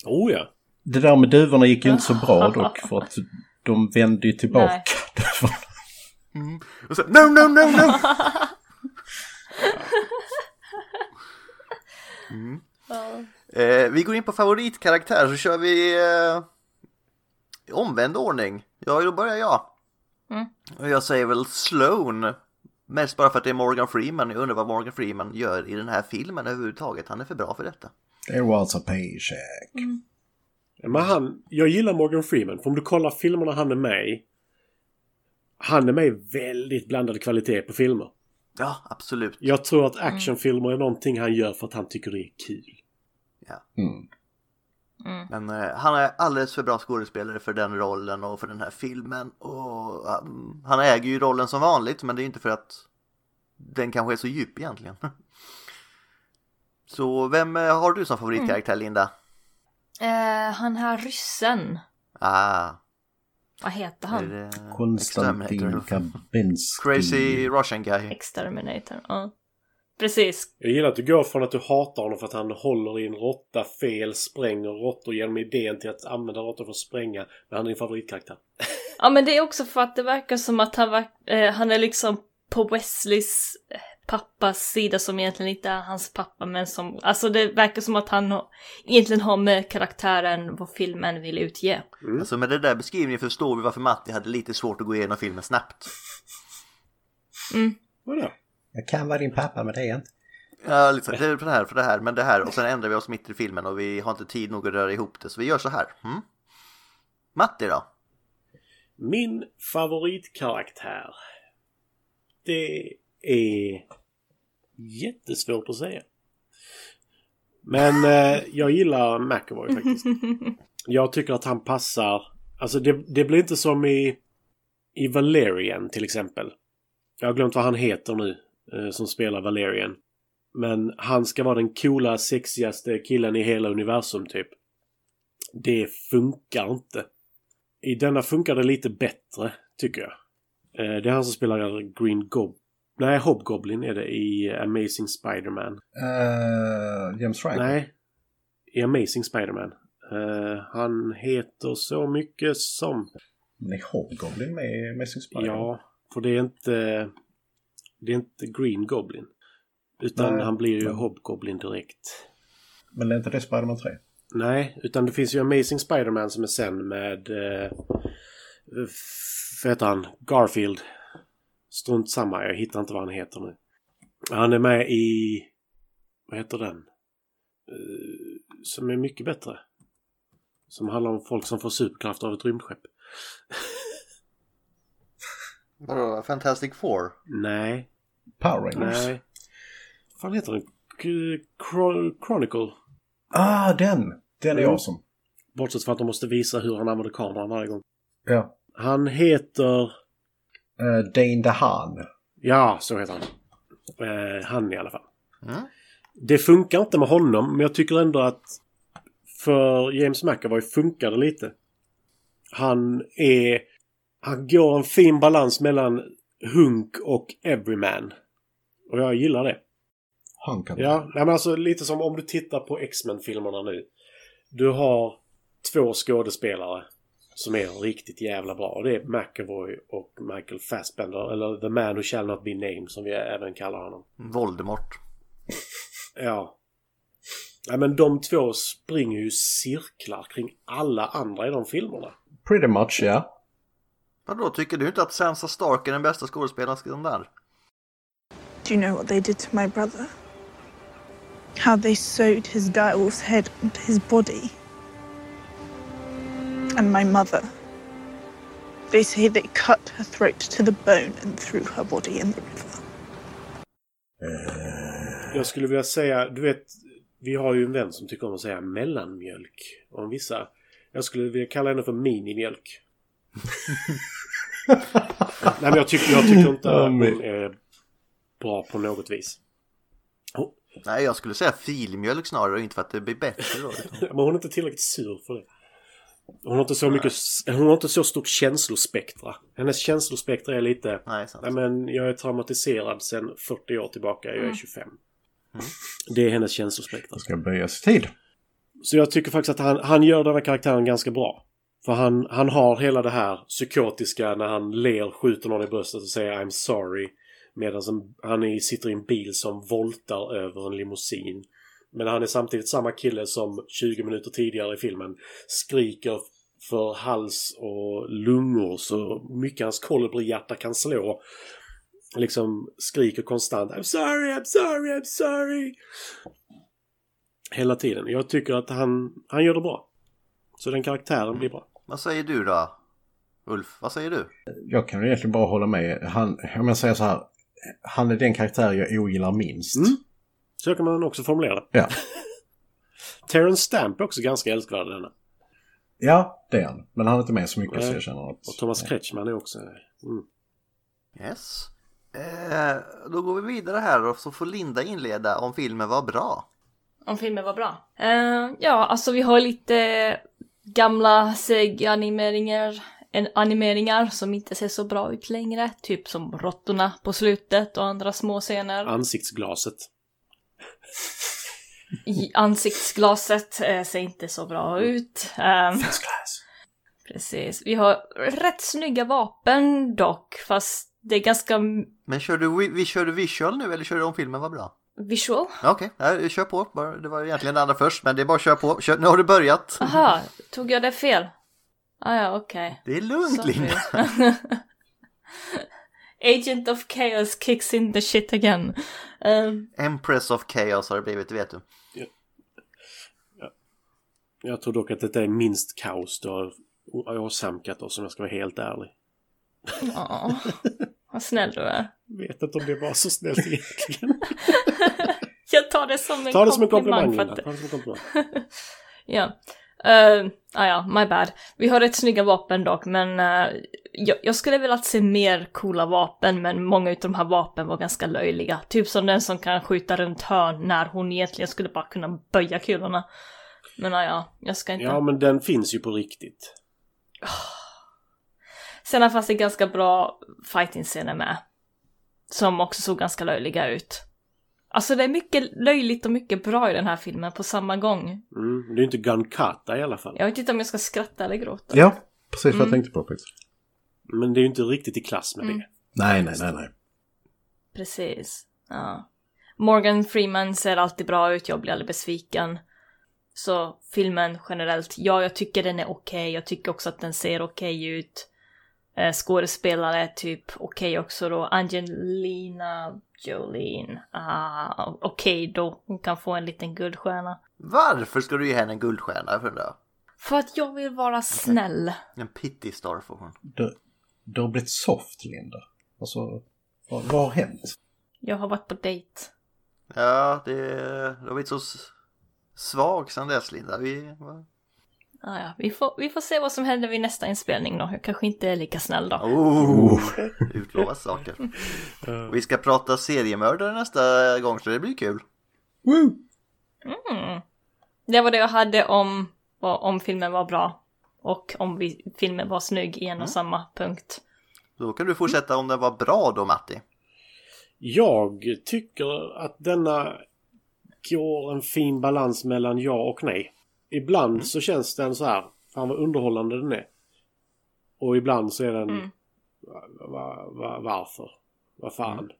Oh ja. det där med duvorna gick ju inte så bra dock för att de vände ju tillbaka. Och så, no, no, no, no! Mm. Eh, vi går in på favoritkaraktär så kör vi eh, i omvänd ordning. Ja, då börjar jag. Och jag säger väl Sloan. Mest bara för att det är Morgan Freeman. Jag undrar vad Morgan Freeman gör i den här filmen överhuvudtaget. Han är för bra för detta. There was a paycheck. Men han, jag gillar Morgan Freeman. För om du kollar filmerna han är med i. Han är med i väldigt blandad kvalitet på filmer. Ja, absolut. Jag tror att actionfilmer är någonting han gör för att han tycker det är kul. Mm. Men eh, han är alldeles för bra skådespelare för den rollen och för den här filmen. Och um, han äger ju rollen som vanligt men det är inte för att den kanske är så djup egentligen. Så vem eh, har du som favoritkaraktär Linda? Eh, han här ryssen. Ah, Vad heter han? det Konstantin? Kabinski. Crazy Russian guy. Exterminator. Ja. Precis. Jag gillar att du går från att du hatar honom för att han håller i en råtta fel, spränger råttor genom idén till att använda råttor för att spränga. Men han är din favoritkaraktär. Ja men det är också för att det verkar som att han, eh, han är liksom på Wesleys eh, pappas sida som egentligen inte är hans pappa men som, alltså det verkar som att han har, egentligen har med karaktären vad filmen vill utge. Alltså med den där beskrivningen förstår vi varför Matti hade lite svårt att gå igenom filmen snabbt. Vadå? Jag kan vara din pappa men det är jag inte. Ja, liksom, det är för det här, för det här, men det här och sen ändrar vi oss mitt i filmen och vi har inte tid nog att röra ihop det så vi gör så här. Mm? Matti då? Min favoritkaraktär. Det är jättesvårt att säga. Men eh, jag gillar McAvoy faktiskt. Jag tycker att han passar. Alltså det, det blir inte som i, i Valerian till exempel. Jag har glömt vad han heter nu. Eh, som spelar Valerian. Men han ska vara den coola, sexigaste killen i hela universum typ. Det funkar inte. I denna funkar det lite bättre, tycker jag. Eh, det är han som spelar Green Gob... Nej, Hobgoblin är det i Amazing Spider-Man. Uh, James Franco. Nej, i Amazing Spider-Man. Eh, han heter så mycket som... Men är Hobgoblin med i Amazing Spider? Ja, för det är inte... Det är inte Green Goblin. Utan Nej, han blir ju Hobgoblin direkt. Men är inte det Spider-Man 3? Nej, utan det finns ju Amazing Spider-Man som är sen med... Eh, vad heter han? Garfield. Strunt samma, jag hittar inte vad han heter nu. Han är med i... Vad heter den? Eh, som är mycket bättre. Som handlar om folk som får superkraft av ett rymdskepp. Vadå, Fantastic Four? Nej, Power Rangers? nej. Vad fan heter den? Chronicle. Ah, den! Den är Mm. awesome. Bortsett från att de måste visa hur han använder kameran varje gång. Ja. Han heter... Uh, Dane DeHaan. Ja, så heter han. Eh, han i alla fall. Mm. Det funkar inte med honom, men jag tycker ändå att för James McAvoy funkar det lite. Han är... Han går en fin balans mellan hunk och everyman. Och jag gillar det. Han kan Ja, nej, men alltså lite som om du tittar på X-Men-filmerna nu. Du har två skådespelare som är riktigt jävla bra. Och det är McAvoy och Michael Fassbender. Eller The Man Who Shall Not Be Named som vi även kallar honom. Voldemort. Ja. Nej men de två springer ju cirklar kring alla andra i de filmerna. Pretty much, ja. Vadå, tycker du inte att Sansa Stark är den bästa skådespelerskan där? Do you know what they did to my brother? How they sewed his direwolf's head onto his body. And my mother. They say they cut her throat to the bone and threw her body in the river. Jag skulle vilja säga, du vet, vi har ju en vän som tycker om att säga mellanmjölk om vissa. Jag skulle vilja kalla henne för minimjölk. Nej men jag tycker, jag tycker inte att hon är bra på något vis. Nej, jag skulle säga filmjölk snarare, inte för att det blir bättre då. men hon är inte tillräckligt sur för det. Hon har inte så mycket, hon har inte så stort känslospektra. Hennes känslospektra är lite... Nej, sant. Nej men jag är traumatiserad sedan 40 år tillbaka. Jag är 25. Det är hennes känslospektra. Det ska böjas tid. Så jag tycker faktiskt att han, han gör den här karaktären ganska bra. För han, han har hela det här psykotiska när han ler, skjuter någon i bröstet och säger I'm sorry. Medan han är, sitter i en bil som voltar över en limousin. Men han är samtidigt samma kille som 20 minuter tidigare i filmen skriker för hals och lungor så mycket hans kolibrihjärta kan slå. Liksom skriker konstant I'm sorry, I'm sorry, I'm sorry. Hela tiden. Jag tycker att han, han gör det bra. Så den karaktären blir bra. Vad säger du då? Ulf, vad säger du? Jag kan ju egentligen bara hålla med. Han, om jag säger så här. Han är den karaktär jag ogillar minst. Mm. Så kan man också formulera det. Ja. Terrence Stamp är också ganska älskvärd i denna. ja, det är han. Men han är inte med så mycket så Nej. jag känner att... Och Thomas Kretschmann är också... Mm. Yes. Eh, då går vi vidare här och så får Linda inleda om filmen var bra. Om filmen var bra. Eh, ja, alltså vi har lite gamla SEG-animeringar en- animeringar som inte ser så bra ut längre. Typ som råttorna på slutet och andra små scener. Ansiktsglaset. Ansiktsglaset eh, ser inte så bra ut. Um, precis. Vi har rätt snygga vapen dock, fast det är ganska Men kör du, vi, vi kör du visual nu eller kör du om filmen var bra? visual. Okej, okay. kör på. Bara- Det var egentligen det andra först, men det är bara att köra på. Kör, nu har du börjat. Aha, tog jag det fel? Ah, ja, okej. Det är lugnt Sorry. Linda. Agent of Chaos kicks in the shit again. Um, Empress of Chaos har det blivit, vet du. Jag tror dock att detta är minst kaos du har åsamkat oss om jag ska vara helt ärlig. ja, vad snäll du är. Vet inte om det var så snällt egentligen. Jag tar det som en Ta det som en komplimang. komplimang att, Ta det som en komplimang. ja. Uh, ah, ja, my bad. Vi har rätt snygga vapen dock, men eh, jag, jag skulle velat se mer coola vapen, men många av de här vapen var ganska löjliga. Typ som den som kan skjuta runt hörn när hon egentligen skulle bara kunna böja kulorna. Men ah, ja, jag ska inte... Ja men den finns ju på riktigt. Sen fanns det ganska bra fighting-scener med. Som också såg ganska löjliga ut. Alltså det är mycket löjligt och mycket bra i den här filmen på samma gång. Mm. Det är ju inte Gunkata i alla fall. Jag vet inte om jag ska skratta eller gråta. Ja, precis vad jag Mm. tänkte på faktiskt. Men det är ju inte riktigt i klass med Mm. det. Nej, nej, nej, nej. Precis. Ja. Morgan Freeman ser alltid bra ut, jag blir aldrig besviken. Så filmen generellt, ja jag tycker den är okej, jag tycker också att den ser okej ut. Eh, skådespelare är typ okej också då. Angelina Jolene, ah, okej då, hon kan få en liten guldstjärna. Varför ska du ge henne en guldstjärna jag undrar? För att jag vill vara snäll. En pity star får hon. Du, du har blivit soft, Linda. Alltså, vad, vad har hänt? Jag har varit på dejt. Ja, det, det har blivit så svag sen dess Linda. Vi? Ah, ja. vi, får, vi får se vad som händer vid nästa inspelning då. Jag kanske inte är lika snäll då. Oh, utlovas saker. Vi ska prata seriemördare nästa gång så det blir kul. Woo! Mm. Det var det jag hade om, om filmen var bra. Och om vi, filmen var snygg i en och samma punkt. Då kan du fortsätta om den var bra då Matti. Jag tycker att denna går en fin balans mellan ja och nej. Ibland så känns den så här, fan vad underhållande den är. Och ibland så är den, Mm. va, va, va, varför? Vad fan?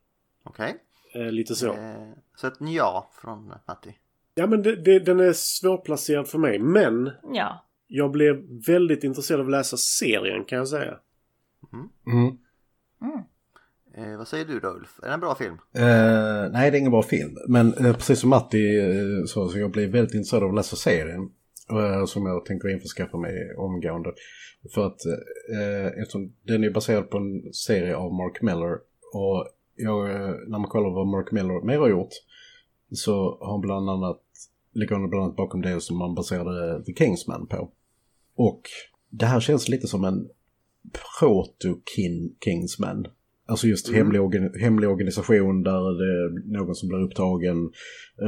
Okej. Eh, lite så. Eh, Så ett ja från Matti. Ja men det, det, den är svårplacerad för mig. Men Ja. jag blev väldigt intresserad av att läsa serien kan jag säga. Mm. Eh, vad säger du då Ulf? Är det en bra film? Eh, nej, det är ingen bra film. Men eh, precis som Matti eh, sa så jag blev väldigt intresserad av att läsa serien. Eh, som jag tänker införskaffa mig omgående. För att eh, eftersom den är baserad på en serie av Mark Miller. Och jag, eh, när man kollar vad Mark Miller mer har gjort. Så har han bland annat, ligger han bland annat bakom det som man baserade The Kingsman på. Och det här känns lite som en proto-Kingsman. Alltså just hemlig, organ- hemlig organisation där det är någon som blir upptagen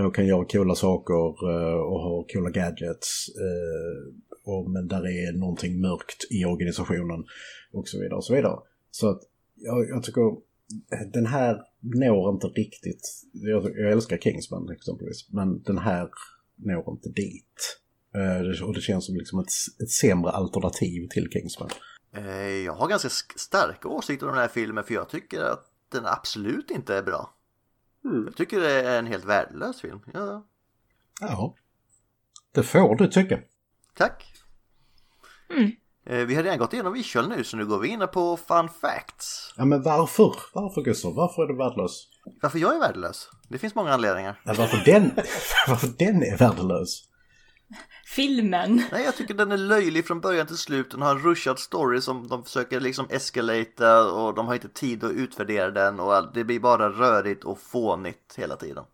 och kan göra coola saker eh, och har coola gadgets. eh, Och, men där är någonting mörkt i organisationen och så vidare och så vidare. Så att jag, jag tycker eh, den här når inte riktigt, jag, jag älskar Kingsman exempelvis, men den här når inte dit. Och det känns som liksom ett, ett sämre alternativ till Kingsman. Eh, Jag har ganska sk- starka åsikter om den här filmen för jag tycker att den absolut inte är bra. Mm. Jag tycker det är en helt värdelös film. Ja, Ja, det får du tycka. tack. Eh, Vi har redan gått igenom visual nu så nu går vi in på fun facts. Ja, men varför? Varför Gustav? Varför är du värdelös? Varför jag är värdelös? Det finns många anledningar. Ja, varför, den, varför den är värdelös? Filmen. Nej, jag tycker den är löjlig från början till slut. Den har en rushad story som de försöker liksom escalata och de har inte tid att utvärdera den och det blir bara rörigt och fånigt hela tiden.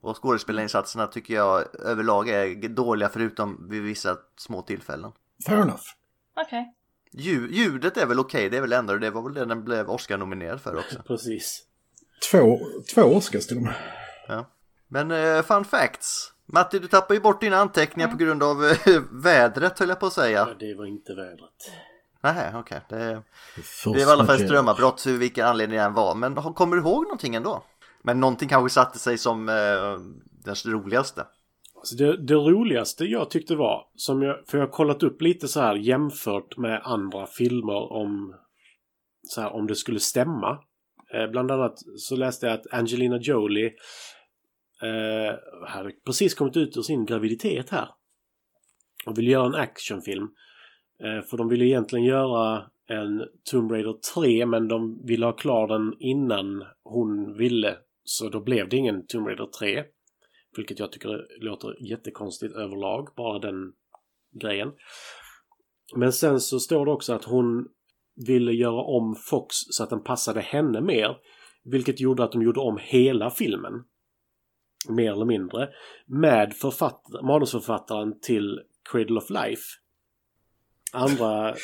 Och skådespelarinsatserna tycker jag överlag är dåliga förutom vid vissa små tillfällen. Fair enough. Okej. Lju- ljudet är väl okej, det är väl ändå det var väl det den blev Oscar-nominerad för också. Precis. Två, två Oscars till och med. Ja. Men eh, fun facts. Matti, du tappar ju bort dina anteckningar på grund av eh, vädret höll jag på att Ja, säga. det var inte vädret. Nej, okej. Det, Först det var i alla fall ett strömavbrott, hur vilken anledning det än var. Men har- kommer du ihåg någonting ändå? Men någonting kanske satte sig som eh, den roligaste. Alltså det, det roligaste jag tyckte var, som jag, för jag har kollat upp lite så här jämfört med andra filmer om, så här, om det skulle stämma. Eh, bland annat så läste jag att Angelina Jolie eh, hade precis kommit ut ur sin graviditet här. Och ville göra en actionfilm. Eh, för de ville egentligen göra en Tomb Raider 3 men de ville ha klar den innan hon ville. Så då blev det ingen Tomb Raider 3. Vilket jag tycker låter jättekonstigt överlag, bara den grejen. Men sen så står det också att hon ville göra om Fox så att den passade henne mer. Vilket gjorde att de gjorde om hela filmen. Mer eller mindre. Med författ- manusförfattaren till Cradle of Life. Andra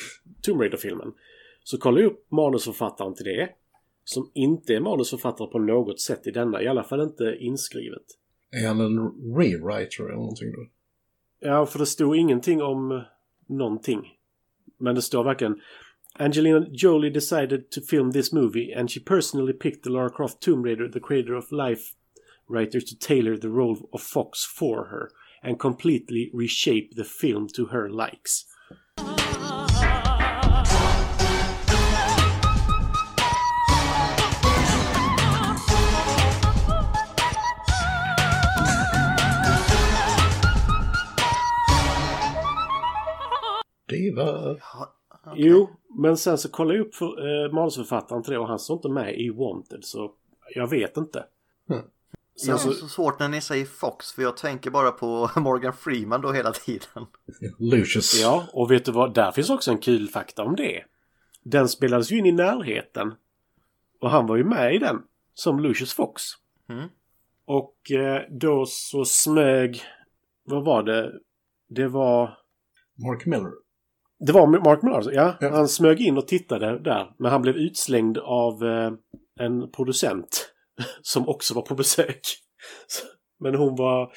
Tomb Raider-filmen. Så kolla upp manusförfattaren till det. Som inte är manusförfattare på något sätt i denna. I alla fall inte inskrivet. Är han en rewriter eller någonting då? Ja, för det stod ingenting om någonting. Men det står verkligen Angelina Jolie decided to film this movie and she personally picked the Lara Croft Tomb Raider, the creator of life writer to tailor the role of Fox for her and completely reshape the film to her likes. Diva. Okej. Jo, men sen så kollade jag upp för, eh, manusförfattaren till det och han står inte med i Wanted så jag vet inte. Mm. Sen har så, så svårt när ni säger Fox för jag tänker bara på Morgan Freeman då hela tiden. Lucius. Ja, och vet du vad? Där finns också en kul fakta om det. Den spelades ju in i närheten. Och han var ju med i den. Som Lucius Fox. Mm. Och eh, då så smög... Vad var det? Det var... Mark Miller. Det var Mark Millar, alltså. ja. Ja. Han smög in och tittade där. Men han blev utslängd av eh, en producent som också var på besök. Men hon var,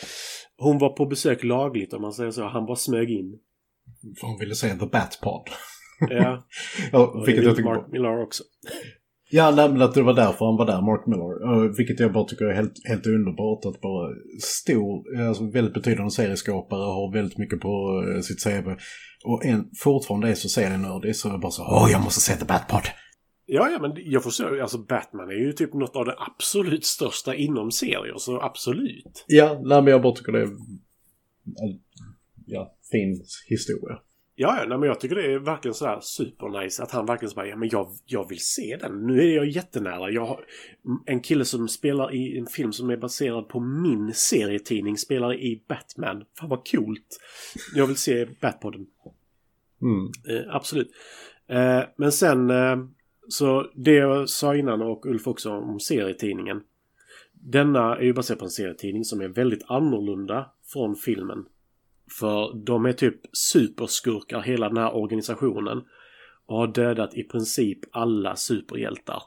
hon var på besök lagligt om man säger så. Han bara smög in. För hon ville se The Batpod. Ja, Ja, vilket jag tycker Mark Millar också. Ja, men att det var därför han var där, Mark Miller. Uh, vilket jag bara tycker är helt, helt underbart. Att bara stor, alltså väldigt betydande serieskapare, har väldigt mycket på eh, sitt CV. Och en, fortfarande är så serienördig så är jag bara så åh, jag måste se The Batpod. Ja, ja, men jag förstår. Alltså Batman är ju typ något av det absolut största inom serier. Så absolut. Ja, nej, men jag bara tycker det är ja, fin historia. Ja, ja, nej, men jag tycker det är verkligen sådär supernice att han verkligen så bara, ja men jag, jag vill se den. Nu är jag jättenära. Jag har en kille som spelar i en film som är baserad på min serietidning spelar i Batman. Fan vad coolt. Jag vill se Batpodden. Mm. Eh, absolut. Eh, men sen eh, så det jag sa innan och Ulf också om serietidningen. Denna är ju baserad på en serietidning som är väldigt annorlunda från filmen. För de är typ superskurkar hela den här organisationen. Och har dödat i princip alla superhjältar.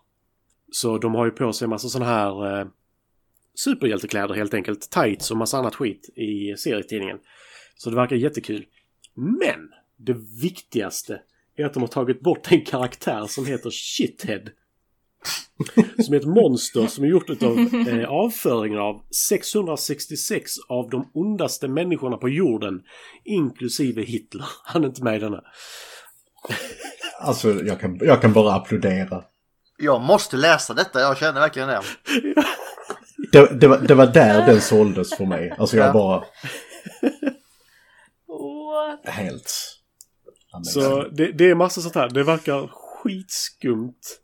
Så de har ju på sig en massa sådana här eh, superhjältekläder helt enkelt. Tights och massa annat skit i serietidningen. Så det verkar jättekul. Men! Det viktigaste är att de har tagit bort en karaktär som heter Shithead. Som är ett monster som är gjort utav eh, avföringen av 666 av de ondaste människorna på jorden. Inklusive Hitler. Han är inte med i denna. Alltså, jag kan, jag kan bara applådera. Jag måste läsa detta, jag känner verkligen det. Det, det, var, det var där den såldes för mig. Alltså jag Ja. bara What? helt... Ja, Så det, det är massa sånt här. Det verkar skitskumt.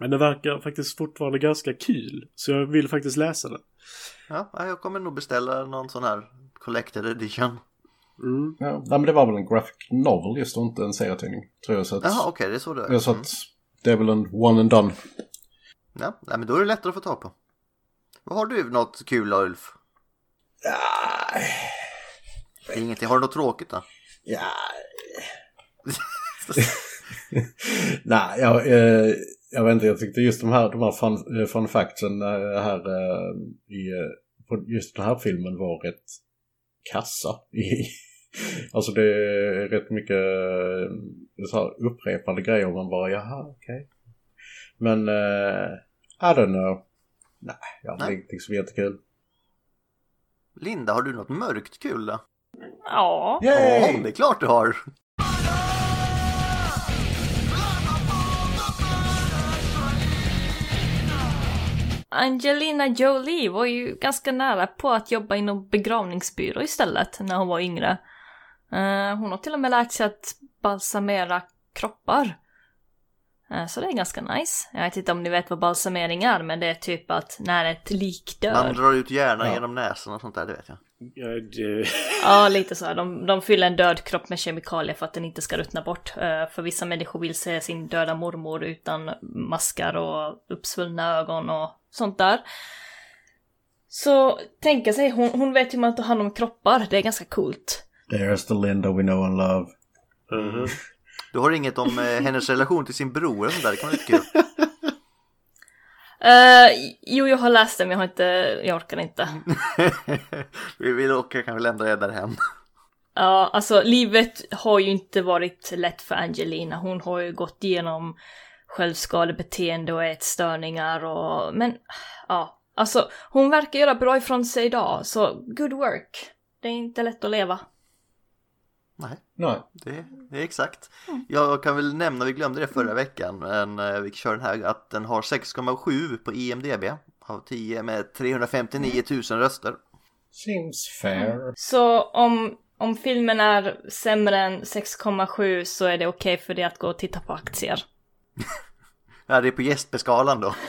Men det verkar faktiskt fortfarande ganska kul. Så jag vill faktiskt läsa det. Ja, jag kommer nog beställa någon sån här collected edition. Mm. Ja, nej, men det var väl en graphic novel just och inte en serietidning. Tror jag så att... Jaha, okej, det är så det är. Jag så att det är väl en one and done. Ja, nej, men då är det lättare att få tag på. Vad har du något kul då, Ulf? Ingenting. Har du något tråkigt då? Ja. Nej, jag, eh, jag vet inte. Jag tyckte just de här, de här fun, eh, fun factsen eh, här eh, i eh, på just den här filmen var rätt kassa. Alltså det är rätt mycket så här upprepade grejer och man bara jaha okej. Men eh, I don't know. Nej, jag. Nej. inte så jättekul. Linda, har du något mörkt kul då? Ja. Ja, det är klart du har! Angelina Jolie var ju ganska nära på att jobba inom begravningsbyrå istället när hon var yngre. Eh, hon har till och med lärt sig att balsamera kroppar. Eh, så det är ganska nice. Jag vet inte om ni vet vad balsamering är, men det är typ att när ett lik dör. Man drar ut hjärnan Ja. genom näsan och sånt där, det vet jag. Ja, det, Ja, lite så. här. De, de fyller en död kropp med kemikalier för att den inte ska ruttna bort. Eh, för vissa människor vill se sin döda mormor utan maskar och uppsvullna ögon och sånt där. Så tänka sig, hon, hon vet hur man tar hand om kroppar. Det är ganska coolt. There's the Linda we know and love. Mhm. Du har inget om eh, hennes relation till sin bror och sånt där, det kan vara lite kul. Eh, jo, jag har läst det men jag har inte, jag orkar inte. vi vill åka kanske lämna det därhen. Ja, alltså livet har ju inte varit lätt för Angelina. Hon har ju gått igenom självskadebeteende och ätstörningar och... Men, ja. Alltså, hon verkar göra bra ifrån sig idag, så good work. Det är inte lätt att leva. Nej, Nej. det, det är exakt. Jag kan väl nämna, vi glömde det förra veckan, men eh, vi kör den här, att den har 6,7 på IMDB av 10 med 359 000 röster. Seems fair. Så om, om filmen är sämre än 6,7 så är det okej för det att gå och titta på aktier. Ja, det är på gästbeskalan då.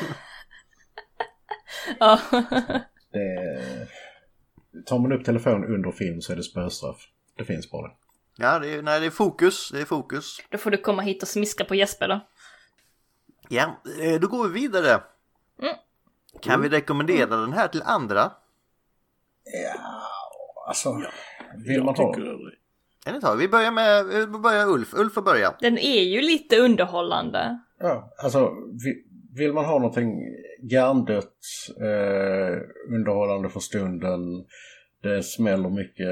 Ja. Det... Tar man upp telefon under film så är det spöstraff. Det finns bara. Ja, det är, nej, det är fokus, det är fokus. Då får du komma hit och smiska på Jesper då. Ja, eh, då går vi vidare. Mm. Kan vi rekommendera den här till andra? Alltså, vill jag man ha... tycker det. En tag. Vi börjar med vi börjar Ulf. Ulf får börja. Den är ju lite underhållande. Ja, alltså vi- vill man ha någonting hjärndött, eh, underhållande för stunden, det smäller mycket,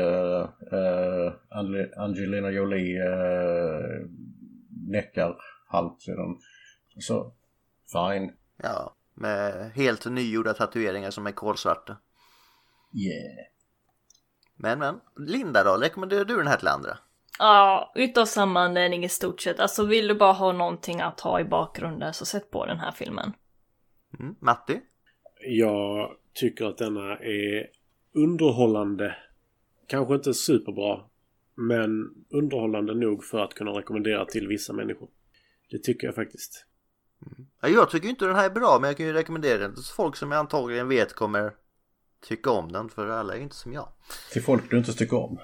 eh, Ange- Angelina Jolie eh, näckar halvt i den. Så, fine. Ja, med helt nygjorda tatueringar som är kolsvarta. Yeah. Men men, Linda då? Rekommenderar du den här till andra? Ja, utav samma anledning i stort sett. Alltså vill du bara ha någonting att ha i bakgrunden så sätt på den här filmen. Mm. Matti? Jag tycker att denna är underhållande. Kanske inte superbra. Men underhållande nog för att kunna rekommendera till vissa människor. Det tycker jag faktiskt. Ja, jag tycker inte den här är bra men jag kan ju rekommendera den till folk som jag antagligen vet kommer tycka om den för alla är ju inte som jag. Till folk du inte tycker om.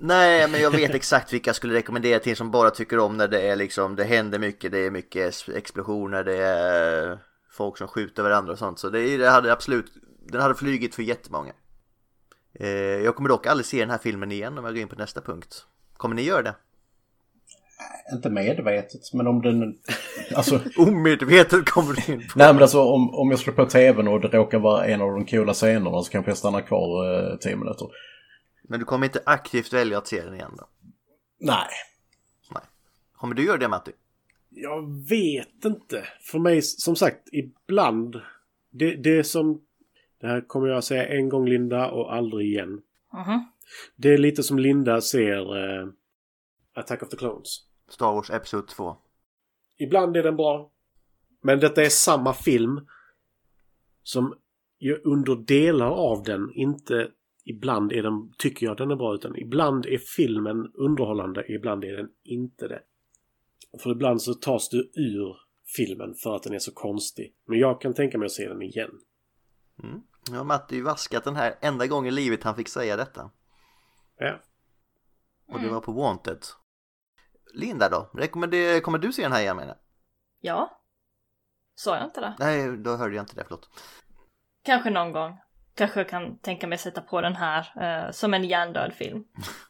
Nej men jag vet exakt vilka jag skulle rekommendera till som bara tycker om när det är liksom det händer mycket, det är mycket explosioner, det är folk som skjuter varandra och sånt så det, det hade absolut, den hade flugit för jättemånga. Eh, jag kommer dock aldrig se den här filmen igen om jag går in på nästa punkt. Kommer ni göra det? Inte medvetet, men om den... Alltså, Omedvetet kommer du in på. nej men alltså om, om jag slår på tvn och det råkar vara en av de coola scenerna så kanske jag stannar kvar eh, tio minuter. Men du kommer inte aktivt välja att se den igen då? Nej. Kommer du göra det Matti? Jag vet inte. För mig, som sagt, ibland. Det, det som... Det här kommer jag säga en gång Linda och aldrig igen. Mhm. Det är lite som Linda ser eh, Attack of the Clones. Star Wars Episod 2. Ibland är den bra. Men detta är samma film. Som ju under delar av den inte... Ibland är den, tycker jag den är bra utan ibland är filmen underhållande, ibland är den inte det. För ibland så tas du ur filmen för att den är så konstig. Men jag kan tänka mig att se den igen. Mm. Ja, Matti vaskat den här enda gången i livet han fick säga detta. Ja. Och det var på Wanted. Linda då? Rekommenderar, kommer du se den här igen menar? Ja. Sa jag inte det? Nej, då hörde jag inte det, förlåt. Kanske någon gång. Kanske jag kan tänka mig sätta på den här eh, som en hjärndöd film.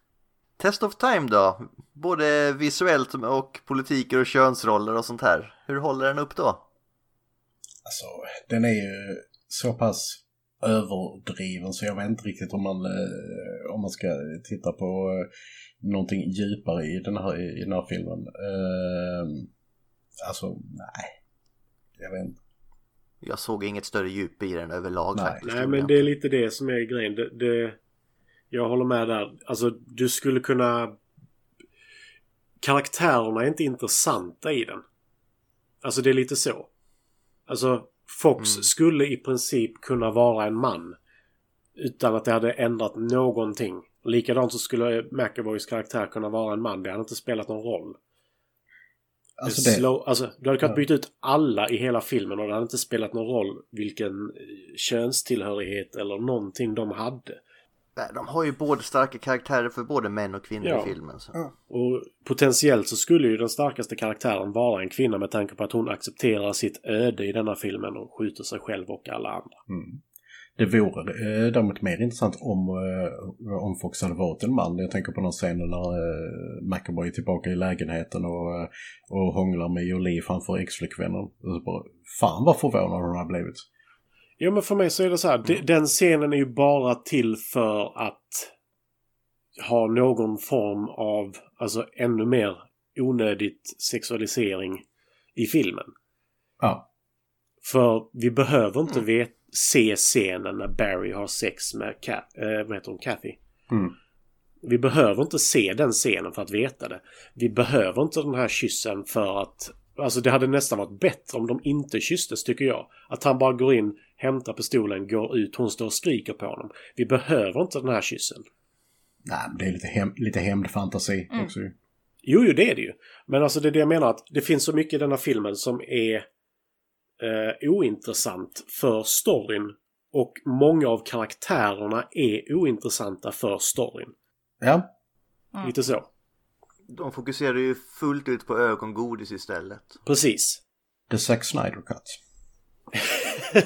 Test of Time då? Både visuellt och politiker och könsroller och sånt här. Hur håller den upp då? Alltså, den är ju så pass överdriven så jag vet inte riktigt om man, eh, om man ska titta på eh, någonting djupare i den här, i den här filmen. Eh, alltså, nej. Jag vet inte. Jag såg inget större djup i den överlag Nej. faktiskt. Nej men det är lite det som är grejen. Det, det, jag håller med där. Alltså du skulle kunna... Karaktärerna är inte intressanta i den. Alltså det är lite så. Alltså Fox Mm. skulle i princip kunna vara en man. Utan att det hade ändrat någonting. Likadant så skulle McAvoys karaktär kunna vara en man. Det hade inte spelat någon roll. Alltså Det slow, alltså, du hade kunnat byta ut alla i hela filmen och det hade inte spelat någon roll vilken eh, könstillhörighet eller någonting de hade. Nej, De har ju både starka karaktärer för både män och kvinnor Ja. i filmen. Så. Och potentiellt så skulle ju den starkaste karaktären vara en kvinna med tanke på att hon accepterar sitt öde i denna filmen och skjuter sig själv och alla andra. mm. Det vore eh, däremot mer intressant om, eh, om Fox hade varit en man. Jag tänker på någon scen när eh, McAvoy är tillbaka i lägenheten och, eh, och hånglar med Jolie framför ex-flickvännen. Fan vad förvånad hon har blivit. Ja men för mig så är det så här, de- den scenen är ju bara till för att ha någon form av, alltså ännu mer onödigt sexualisering i filmen. Ja, För vi behöver inte vet, se scenen när Barry har sex med Ca- eh, vad heter hon? Kathy. Mm. Vi behöver inte se den scenen för att veta det. Vi behöver inte den här kyssen för att... Alltså det hade nästan varit bättre om de inte kysstes tycker jag. Att han bara går in, hämtar pistolen, går ut, hon står och skriker på honom. Vi behöver inte den här kyssen. nej, men det är lite, hem, lite hämndfantasi också ju. Jo, jo, det är det ju. Men alltså det är det jag menar att det finns så mycket i denna filmen som är eh, ointressant för storyn. Och många av karaktärerna är ointressanta för storyn. Ja, Lite så. De fokuserar ju fullt ut på ögongodis istället. Precis. The Zack Snyder Cut.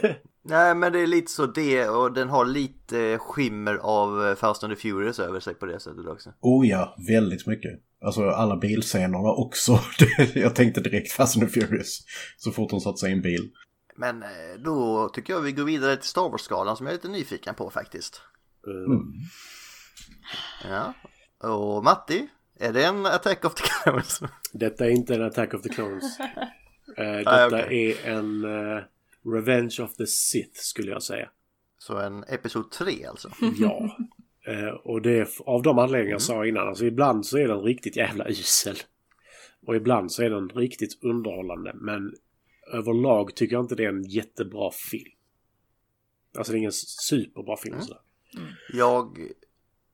Nej men det är lite så det och den har lite skimmer av eh, Fast and the Furious över sig på det sättet också. Oh ja, väldigt mycket. Alltså alla bilscenerna också. Jag tänkte direkt Fast and Furious. Så fort de satte sig i en bil. Men eh, då tycker jag vi går vidare till Star Wars-skalan som jag är lite nyfiken på faktiskt. Mm. Ja. Och Matti, är det en Attack of the Clones? Detta är inte en Attack of the Clones. Eh, detta Ah, okej. är en eh, Revenge of the Sith skulle jag säga. Så en Episod 3 alltså? Ja. Eh, och det är av de anledningar jag sa innan. Alltså ibland så är den riktigt jävla usel. Och ibland så är den riktigt underhållande. Men överlag tycker jag inte det är en jättebra film. Alltså det är ingen superbra film sådär. Jag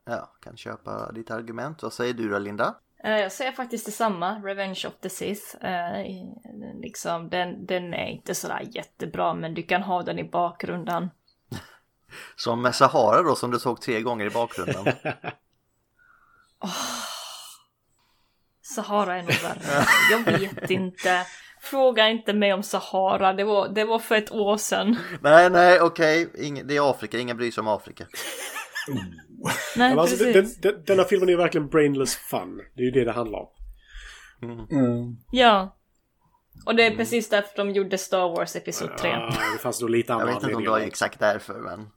ja, kan köpa ditt argument. Vad säger du då Linda? Eh, Jag säger faktiskt detsamma, Revenge of the Sith. Eh, liksom, den, den är inte sådär jättebra, men du kan ha den i bakgrunden. Som med Sahara då som du såg tre gånger i bakgrunden. Sahara är nog värre. Jag vet inte. Fråga inte mig om Sahara, det var, det var för ett år sedan. nej, nej, okej. Ingen- Det är Afrika, ingen bryr sig om Afrika. Nej, Men alltså, precis. den, den här filmen är verkligen brainless fun. Det är ju det det handlar om. Ja. Och det är precis därför de gjorde Star Wars Episod 3. Ah, det fanns nog lite Jag andra vet inte om det var exakt därför men...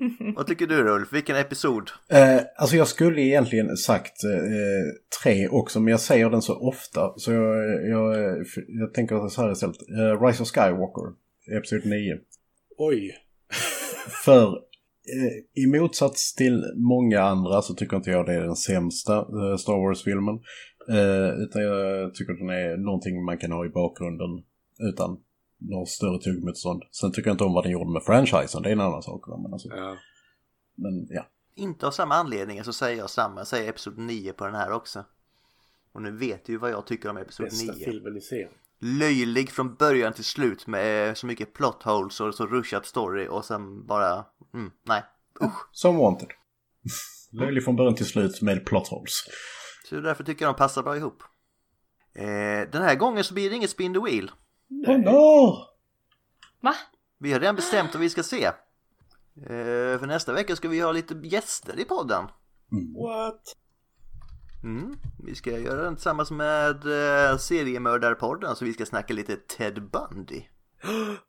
Vad tycker du Ulf? Vilken episod? Eh, alltså jag skulle egentligen sagt eh, tre också, men jag säger den så ofta så jag, jag, jag tänker så här istället. Eh, Rise of Skywalker, episod 9. Oj. För eh, i motsats till många andra så tycker inte jag det är den sämsta eh, Star Wars-filmen. Eh, utan jag tycker den är någonting man kan ha i bakgrunden utan något större tuggmotstånd. Sen tycker jag inte om vad den gjorde med franchisen, det är en annan sak. Men, alltså, Ja. men ja. Inte av samma anledning så säger jag samma. Jag säger episod 9 på den här också. Och nu vet du ju vad jag tycker om episod Bästa 9. filmen i serien. Löjlig från början till slut med så mycket plot holes och så rushat story och sen bara... Mm, nej, usch. Som wanted. Löjlig från början till slut med plot holes. Så därför tycker jag de passar bra ihop. Eh, den här gången så blir det inget spin the wheel. Oh no! Va? Vi har redan bestämt vad vi ska se. Eh, för nästa vecka ska vi ha lite gäster i podden. What? Mm. Vi ska göra den tillsammans med eh, seriemördarpodden så vi ska snacka lite Ted Bundy.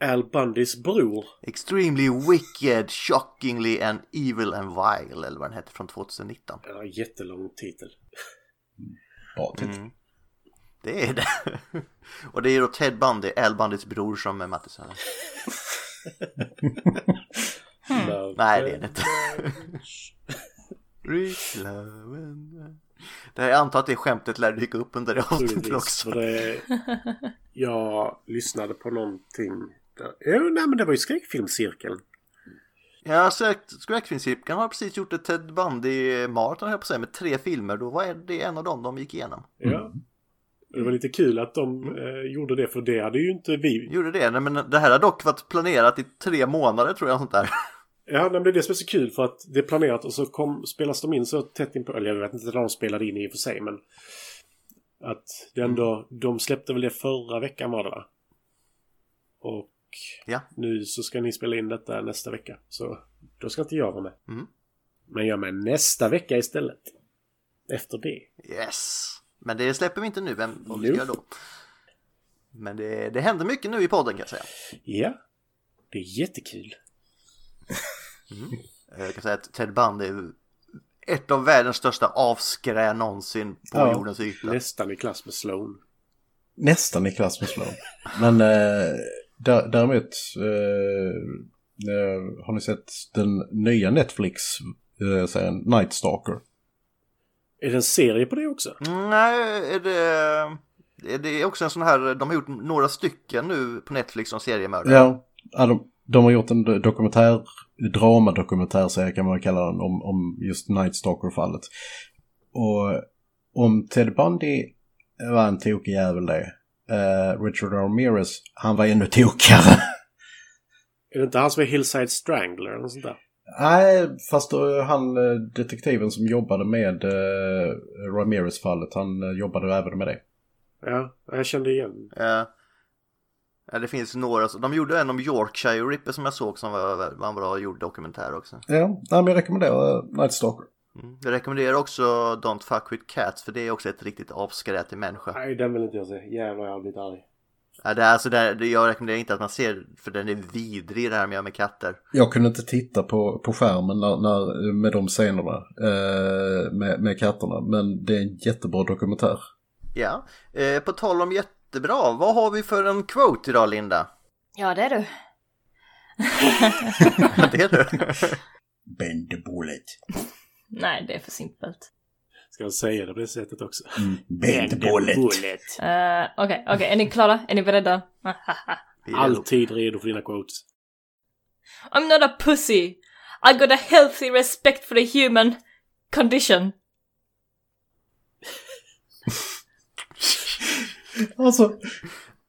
Al Bundys bror. Extremely wicked, shockingly and evil and vile eller vad den hette från 2019. Ja, jättelång titel. Bra titel. Mm. Det är det. Och det är då Ted Bundy, Al Bundys bror som är Matte sa. Love Nej, det är det inte. Rich love and... Det här, jag antar att det skämtet lär dyka upp under det avsnittet också. det, jag lyssnade på någonting. Där, jo, nej men det var ju skräckfilmscirkeln. Ja, Skräckfilmscirkeln har precis gjort ett Ted Bundy-maraton här på sig med tre filmer. Då var det en av dem de gick igenom. Ja. Det var lite kul att de eh, gjorde det för det hade ju inte vi. Gjorde det, Nej, men det här har dock varit planerat i tre månader tror jag. Sånt där. Ja, men det är det som är så kul för att det är planerat och så kom, spelas de in så tätt in på, eller jag vet inte när de spelade in i och för sig men att det ändå, de släppte väl det förra veckan var det va? Och Ja. nu så ska ni spela in detta nästa vecka så då ska inte jag vara med. Mm. Men jag är med nästa vecka istället. Efter det. Yes. Men det släpper vi inte nu, vem vad vi ska göra då. Men det, det händer mycket nu i podden kan jag säga. Ja. Det är jättekul. Jag kan säga att Ted Bundy är ett av världens största avskrä någonsin på Ja. jordens yta. Nästan i klass med Sloan. Nästan i klass med Sloan. Men eh, där, däremot, eh, eh, har ni sett den nya Netflix-serien Night Stalker? Är det en serie på det också? Nej, är det, är det också en sån här, de har gjort några stycken nu på Netflix som seriemördare. Ja, ja de, de har gjort en dokumentär, dramadokumentärserie kan man kalla den, om, om just Night Stalker-fallet. Och om Ted Bundy var en tokig jävel det, eh, Richard Ramirez, han var ännu tokigare. Är det inte han som är Hillside Strangler eller sånt där? Nej, fast då, han eh, detektiven som jobbade med eh, Ramirez-fallet, han eh, jobbade även med det. Ja, jag kände igen. Ja. Ja, det finns några, de gjorde en om Yorkshire Ripper som jag såg som var, var en bra gjord dokumentär också. Ja, nej, men jag rekommenderar uh, Night Stalker. Mm. Jag rekommenderar också Don't Fuck With Cats för det är också ett riktigt avskrätig människa. Nej, den vill inte jag se. Jävlar, jag har blivit arg. Ja, det är alltså det, jag rekommenderar inte att man ser för den är vidrig det här med, med katter. Jag kunde inte titta på, på skärmen när, när, med de scenerna eh, med, med katterna. Men det är en jättebra dokumentär. Ja, eh, på tal om jättebra, vad har vi för en quote idag Linda? Ja, det är du. Ja, det är du. Bend the bullet. Nej, det är för simpelt. Ska jag säga det på det sättet också? Bend the bullet. Eh, Okej, okej. Är ni klara? Är ni beredda? Alltid redo för dina quotes. I'm not a pussy. I got a healthy respect for the human condition. Alltså,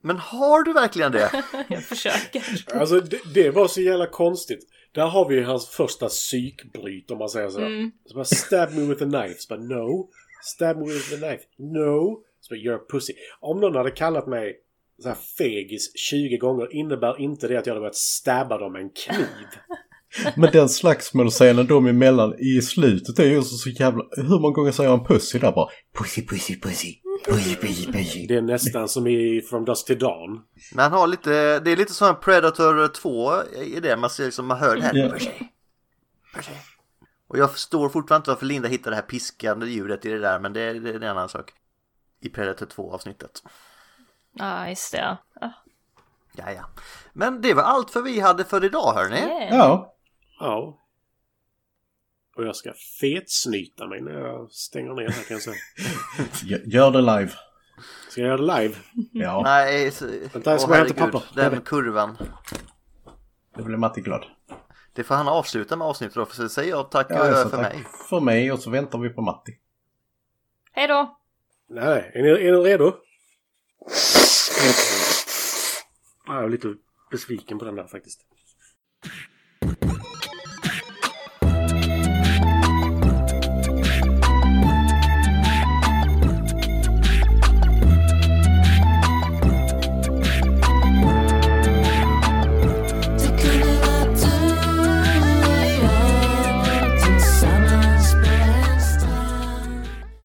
Men har du verkligen det? Jag försöker. Alltså det, det var så jävla konstigt. Där har vi hans första psykbryt om man säger så. Mm. Så bara stab me with a knife. Så bara no. Stab me with a knife. No. Så bara you're a pussy. Om någon hade kallat mig så här fegis 20 gånger innebär inte det att jag hade börjat stabba dem med en kniv. men den slagsmålscenen dem emellan i slutet är ju så, så jävla... Hur många gånger säger han pussy där bara? Pussy, pussy, pussy. Det är nästan som i From Dusk to Dawn. Men han har lite, det är lite som Predator 2 i det, man ser liksom, man hör det här. Pussy. Och jag förstår fortfarande inte varför Linda hittade det här piskande ljudet i det där, men det, det är en annan sak. I Predator 2 avsnittet. Ja, just det. Ja. Ah, Ja, ja. Men det var allt för vi hade för idag hörni. yeah. Ja, Ja. Och jag ska fetsnyta mig när jag stänger ner här kan jag säga. gö- gör det live. Ska jag göra det live? Ja, Nej, så... Vänta, jag ska Åh, bara hämta papper. Den kurvan. det blir Matti glad. Det får han avsluta med avsnittet då, för så säger jag tack och Ja, så för tack mig. för mig och så väntar vi på Matti. Hej då! Nej, är ni, är ni redo? Ja, jag är lite besviken på den där faktiskt.